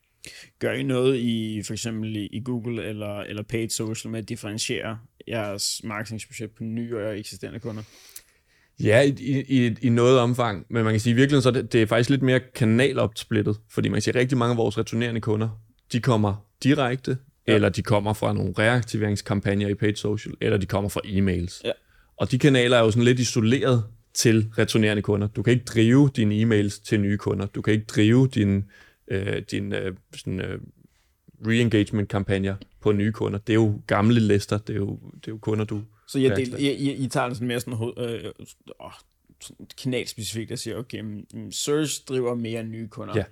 S1: Gør I noget i for eksempel i Google eller, eller paid social med at differentiere jeres marketingsbudget på nye og eksisterende kunder?
S2: Ja, i, i, i noget omfang, men man kan sige, at i virkeligheden så er det, det er faktisk lidt mere kanalopsplittet, fordi man kan sige, at rigtig mange af vores returnerende kunder, de kommer direkte, ja. eller de kommer fra nogle reaktiveringskampagner i paid social, eller de kommer fra e-mails. Ja. Og de kanaler er jo sådan lidt isoleret til returnerende kunder. Du kan ikke drive dine e-mails til nye kunder. Du kan ikke drive din, øh, din øh, sådan, øh, re-engagement kampagner på nye kunder. Det er jo gamle lister, det er jo, det er jo kunder, du
S1: så jeg del, I, I, I tager sådan mere sådan, øh, øh, kanalspecifikt, der siger, okay, search driver mere nye kunder. Ja.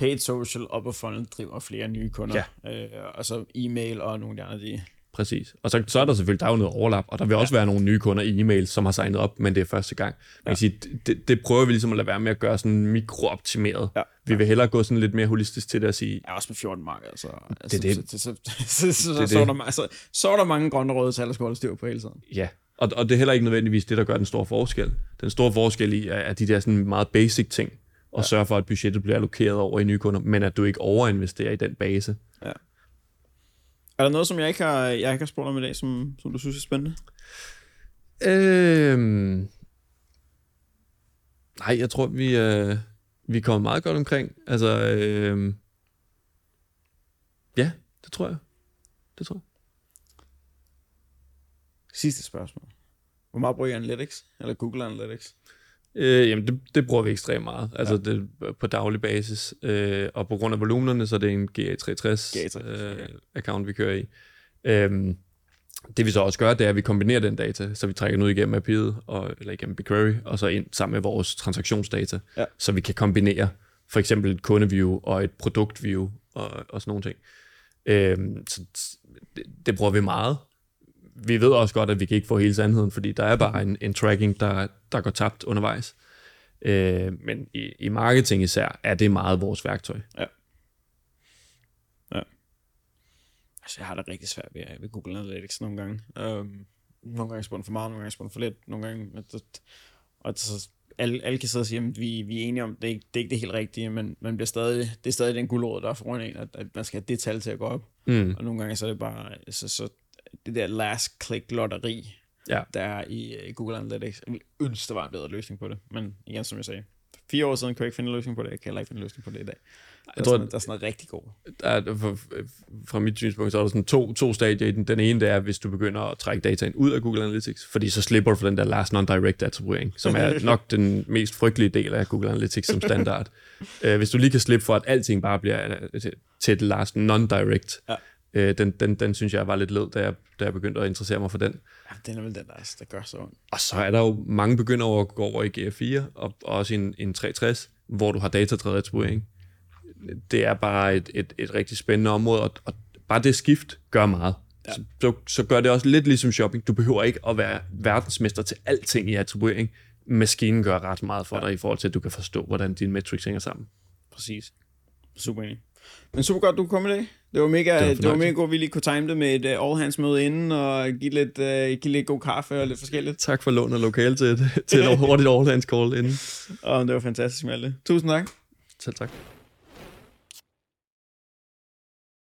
S1: Paid social, upper funnel driver flere nye kunder. Ja. Øh, og så e-mail og nogle af de andre, de
S2: Præcis. Og så, så er der selvfølgelig, der er jo noget overlap, og der vil også være nogle nye kunder i e-mail, som har signet op, men det er første gang. Man ja. kan sige, det, det, prøver vi ligesom at lade være med at gøre sådan mikrooptimeret. Ja. Vi vil hellere gå sådan lidt mere holistisk til det at sige...
S1: Ja, også med 14 mark, altså. det, det. Så, så, så, så, det, så, er altså, så er der mange grønne røde tal, der skal holde styr på hele tiden.
S2: Ja, og, og det er heller ikke nødvendigvis det, der gør den store forskel. Den store forskel i er, er de der sådan meget basic ting, og ja. sørge for, at budgettet bliver allokeret over i nye kunder, men at du ikke overinvesterer i den base. Ja.
S1: Er der noget, som jeg ikke har, jeg ikke har spurgt om i dag, som, som du synes er spændende?
S2: Øhm... Nej, jeg tror, vi, øh, vi er kommet meget godt omkring. Altså, øh... ja, det tror jeg. Det tror jeg.
S1: Sidste spørgsmål. Hvor meget bruger I Analytics? Eller Google Analytics?
S2: Øh, jamen, det, det bruger vi ekstremt meget. Altså ja. det, på daglig basis. Øh, og på grund af volumenerne, så er det en GA360, GA360 øh, account, vi kører i. Øh, det vi så også gør, det er, at vi kombinerer den data, så vi trækker den ud igennem API'et, og, eller igennem BigQuery, og så ind sammen med vores transaktionsdata, ja. så vi kan kombinere for eksempel et kundeview og et produktview og, og sådan nogle ting. Øh, så det, det bruger vi meget, vi ved også godt, at vi kan ikke få hele sandheden, fordi der er bare en, en tracking, der, der går tabt undervejs. Øh, men i, i marketing især er det meget vores værktøj. Ja.
S1: Ja. Altså, jeg har det rigtig svært ved, ved Google Analytics nogle gange. Um, nogle gange spørger for meget, nogle gange spørger for lidt, nogle gange... Og, og så, alle, alle kan sidde og sige, at vi, vi er enige om, det er, det er ikke det helt rigtige, men man bliver stadig, det er stadig den guldråd, der er foran en, at, at man skal have det tal til at gå op. Mm. Og nogle gange så er det bare, så, så det der last click lotteri, ja. der er i uh, Google Analytics. Jeg ville ønske, der var en bedre løsning på det. Men igen, som jeg sagde, fire år siden kunne jeg ikke finde en løsning på det. Jeg kan heller ikke finde en løsning på det i dag. Jeg tror, der, der er sådan noget rigtig god.
S2: Der er, fra, mit synspunkt, så er der sådan to, to stadier i den. Den ene, det er, hvis du begynder at trække dataen ud af Google Analytics, fordi så slipper du for den der last non-direct attribuering, som er nok den mest frygtelige del af Google Analytics som standard. uh, hvis du lige kan slippe for, at alting bare bliver øh, til et last non-direct, ja. Uh, den, den, den synes jeg var lidt led, da jeg, da jeg begyndte at interessere mig for den.
S1: Ja, den er vel den, der, der gør så ondt.
S2: Og så er der jo mange begynder at gå over i GA4, og, og også en, en 360, hvor du har datadrevet attribuering det er bare et, et, et rigtig spændende område, og, og bare det skift gør meget. Ja. Så, så, så gør det også lidt ligesom shopping. Du behøver ikke at være verdensmester til alting i attribuering. Maskinen gør ret meget for ja. dig i forhold til, at du kan forstå, hvordan dine metrics hænger sammen.
S1: Præcis. Super enig. Men super godt, du kom i dag. Det var mega, det var, det var mega godt, vi lige kunne time det med et uh, all hands møde inden, og give lidt, uh, give lidt god kaffe og lidt forskelligt.
S2: Tak for lån og lokal til, til et hurtigt all hands call inden.
S1: Og det var fantastisk, Malte. Tusind tak.
S2: Selv tak.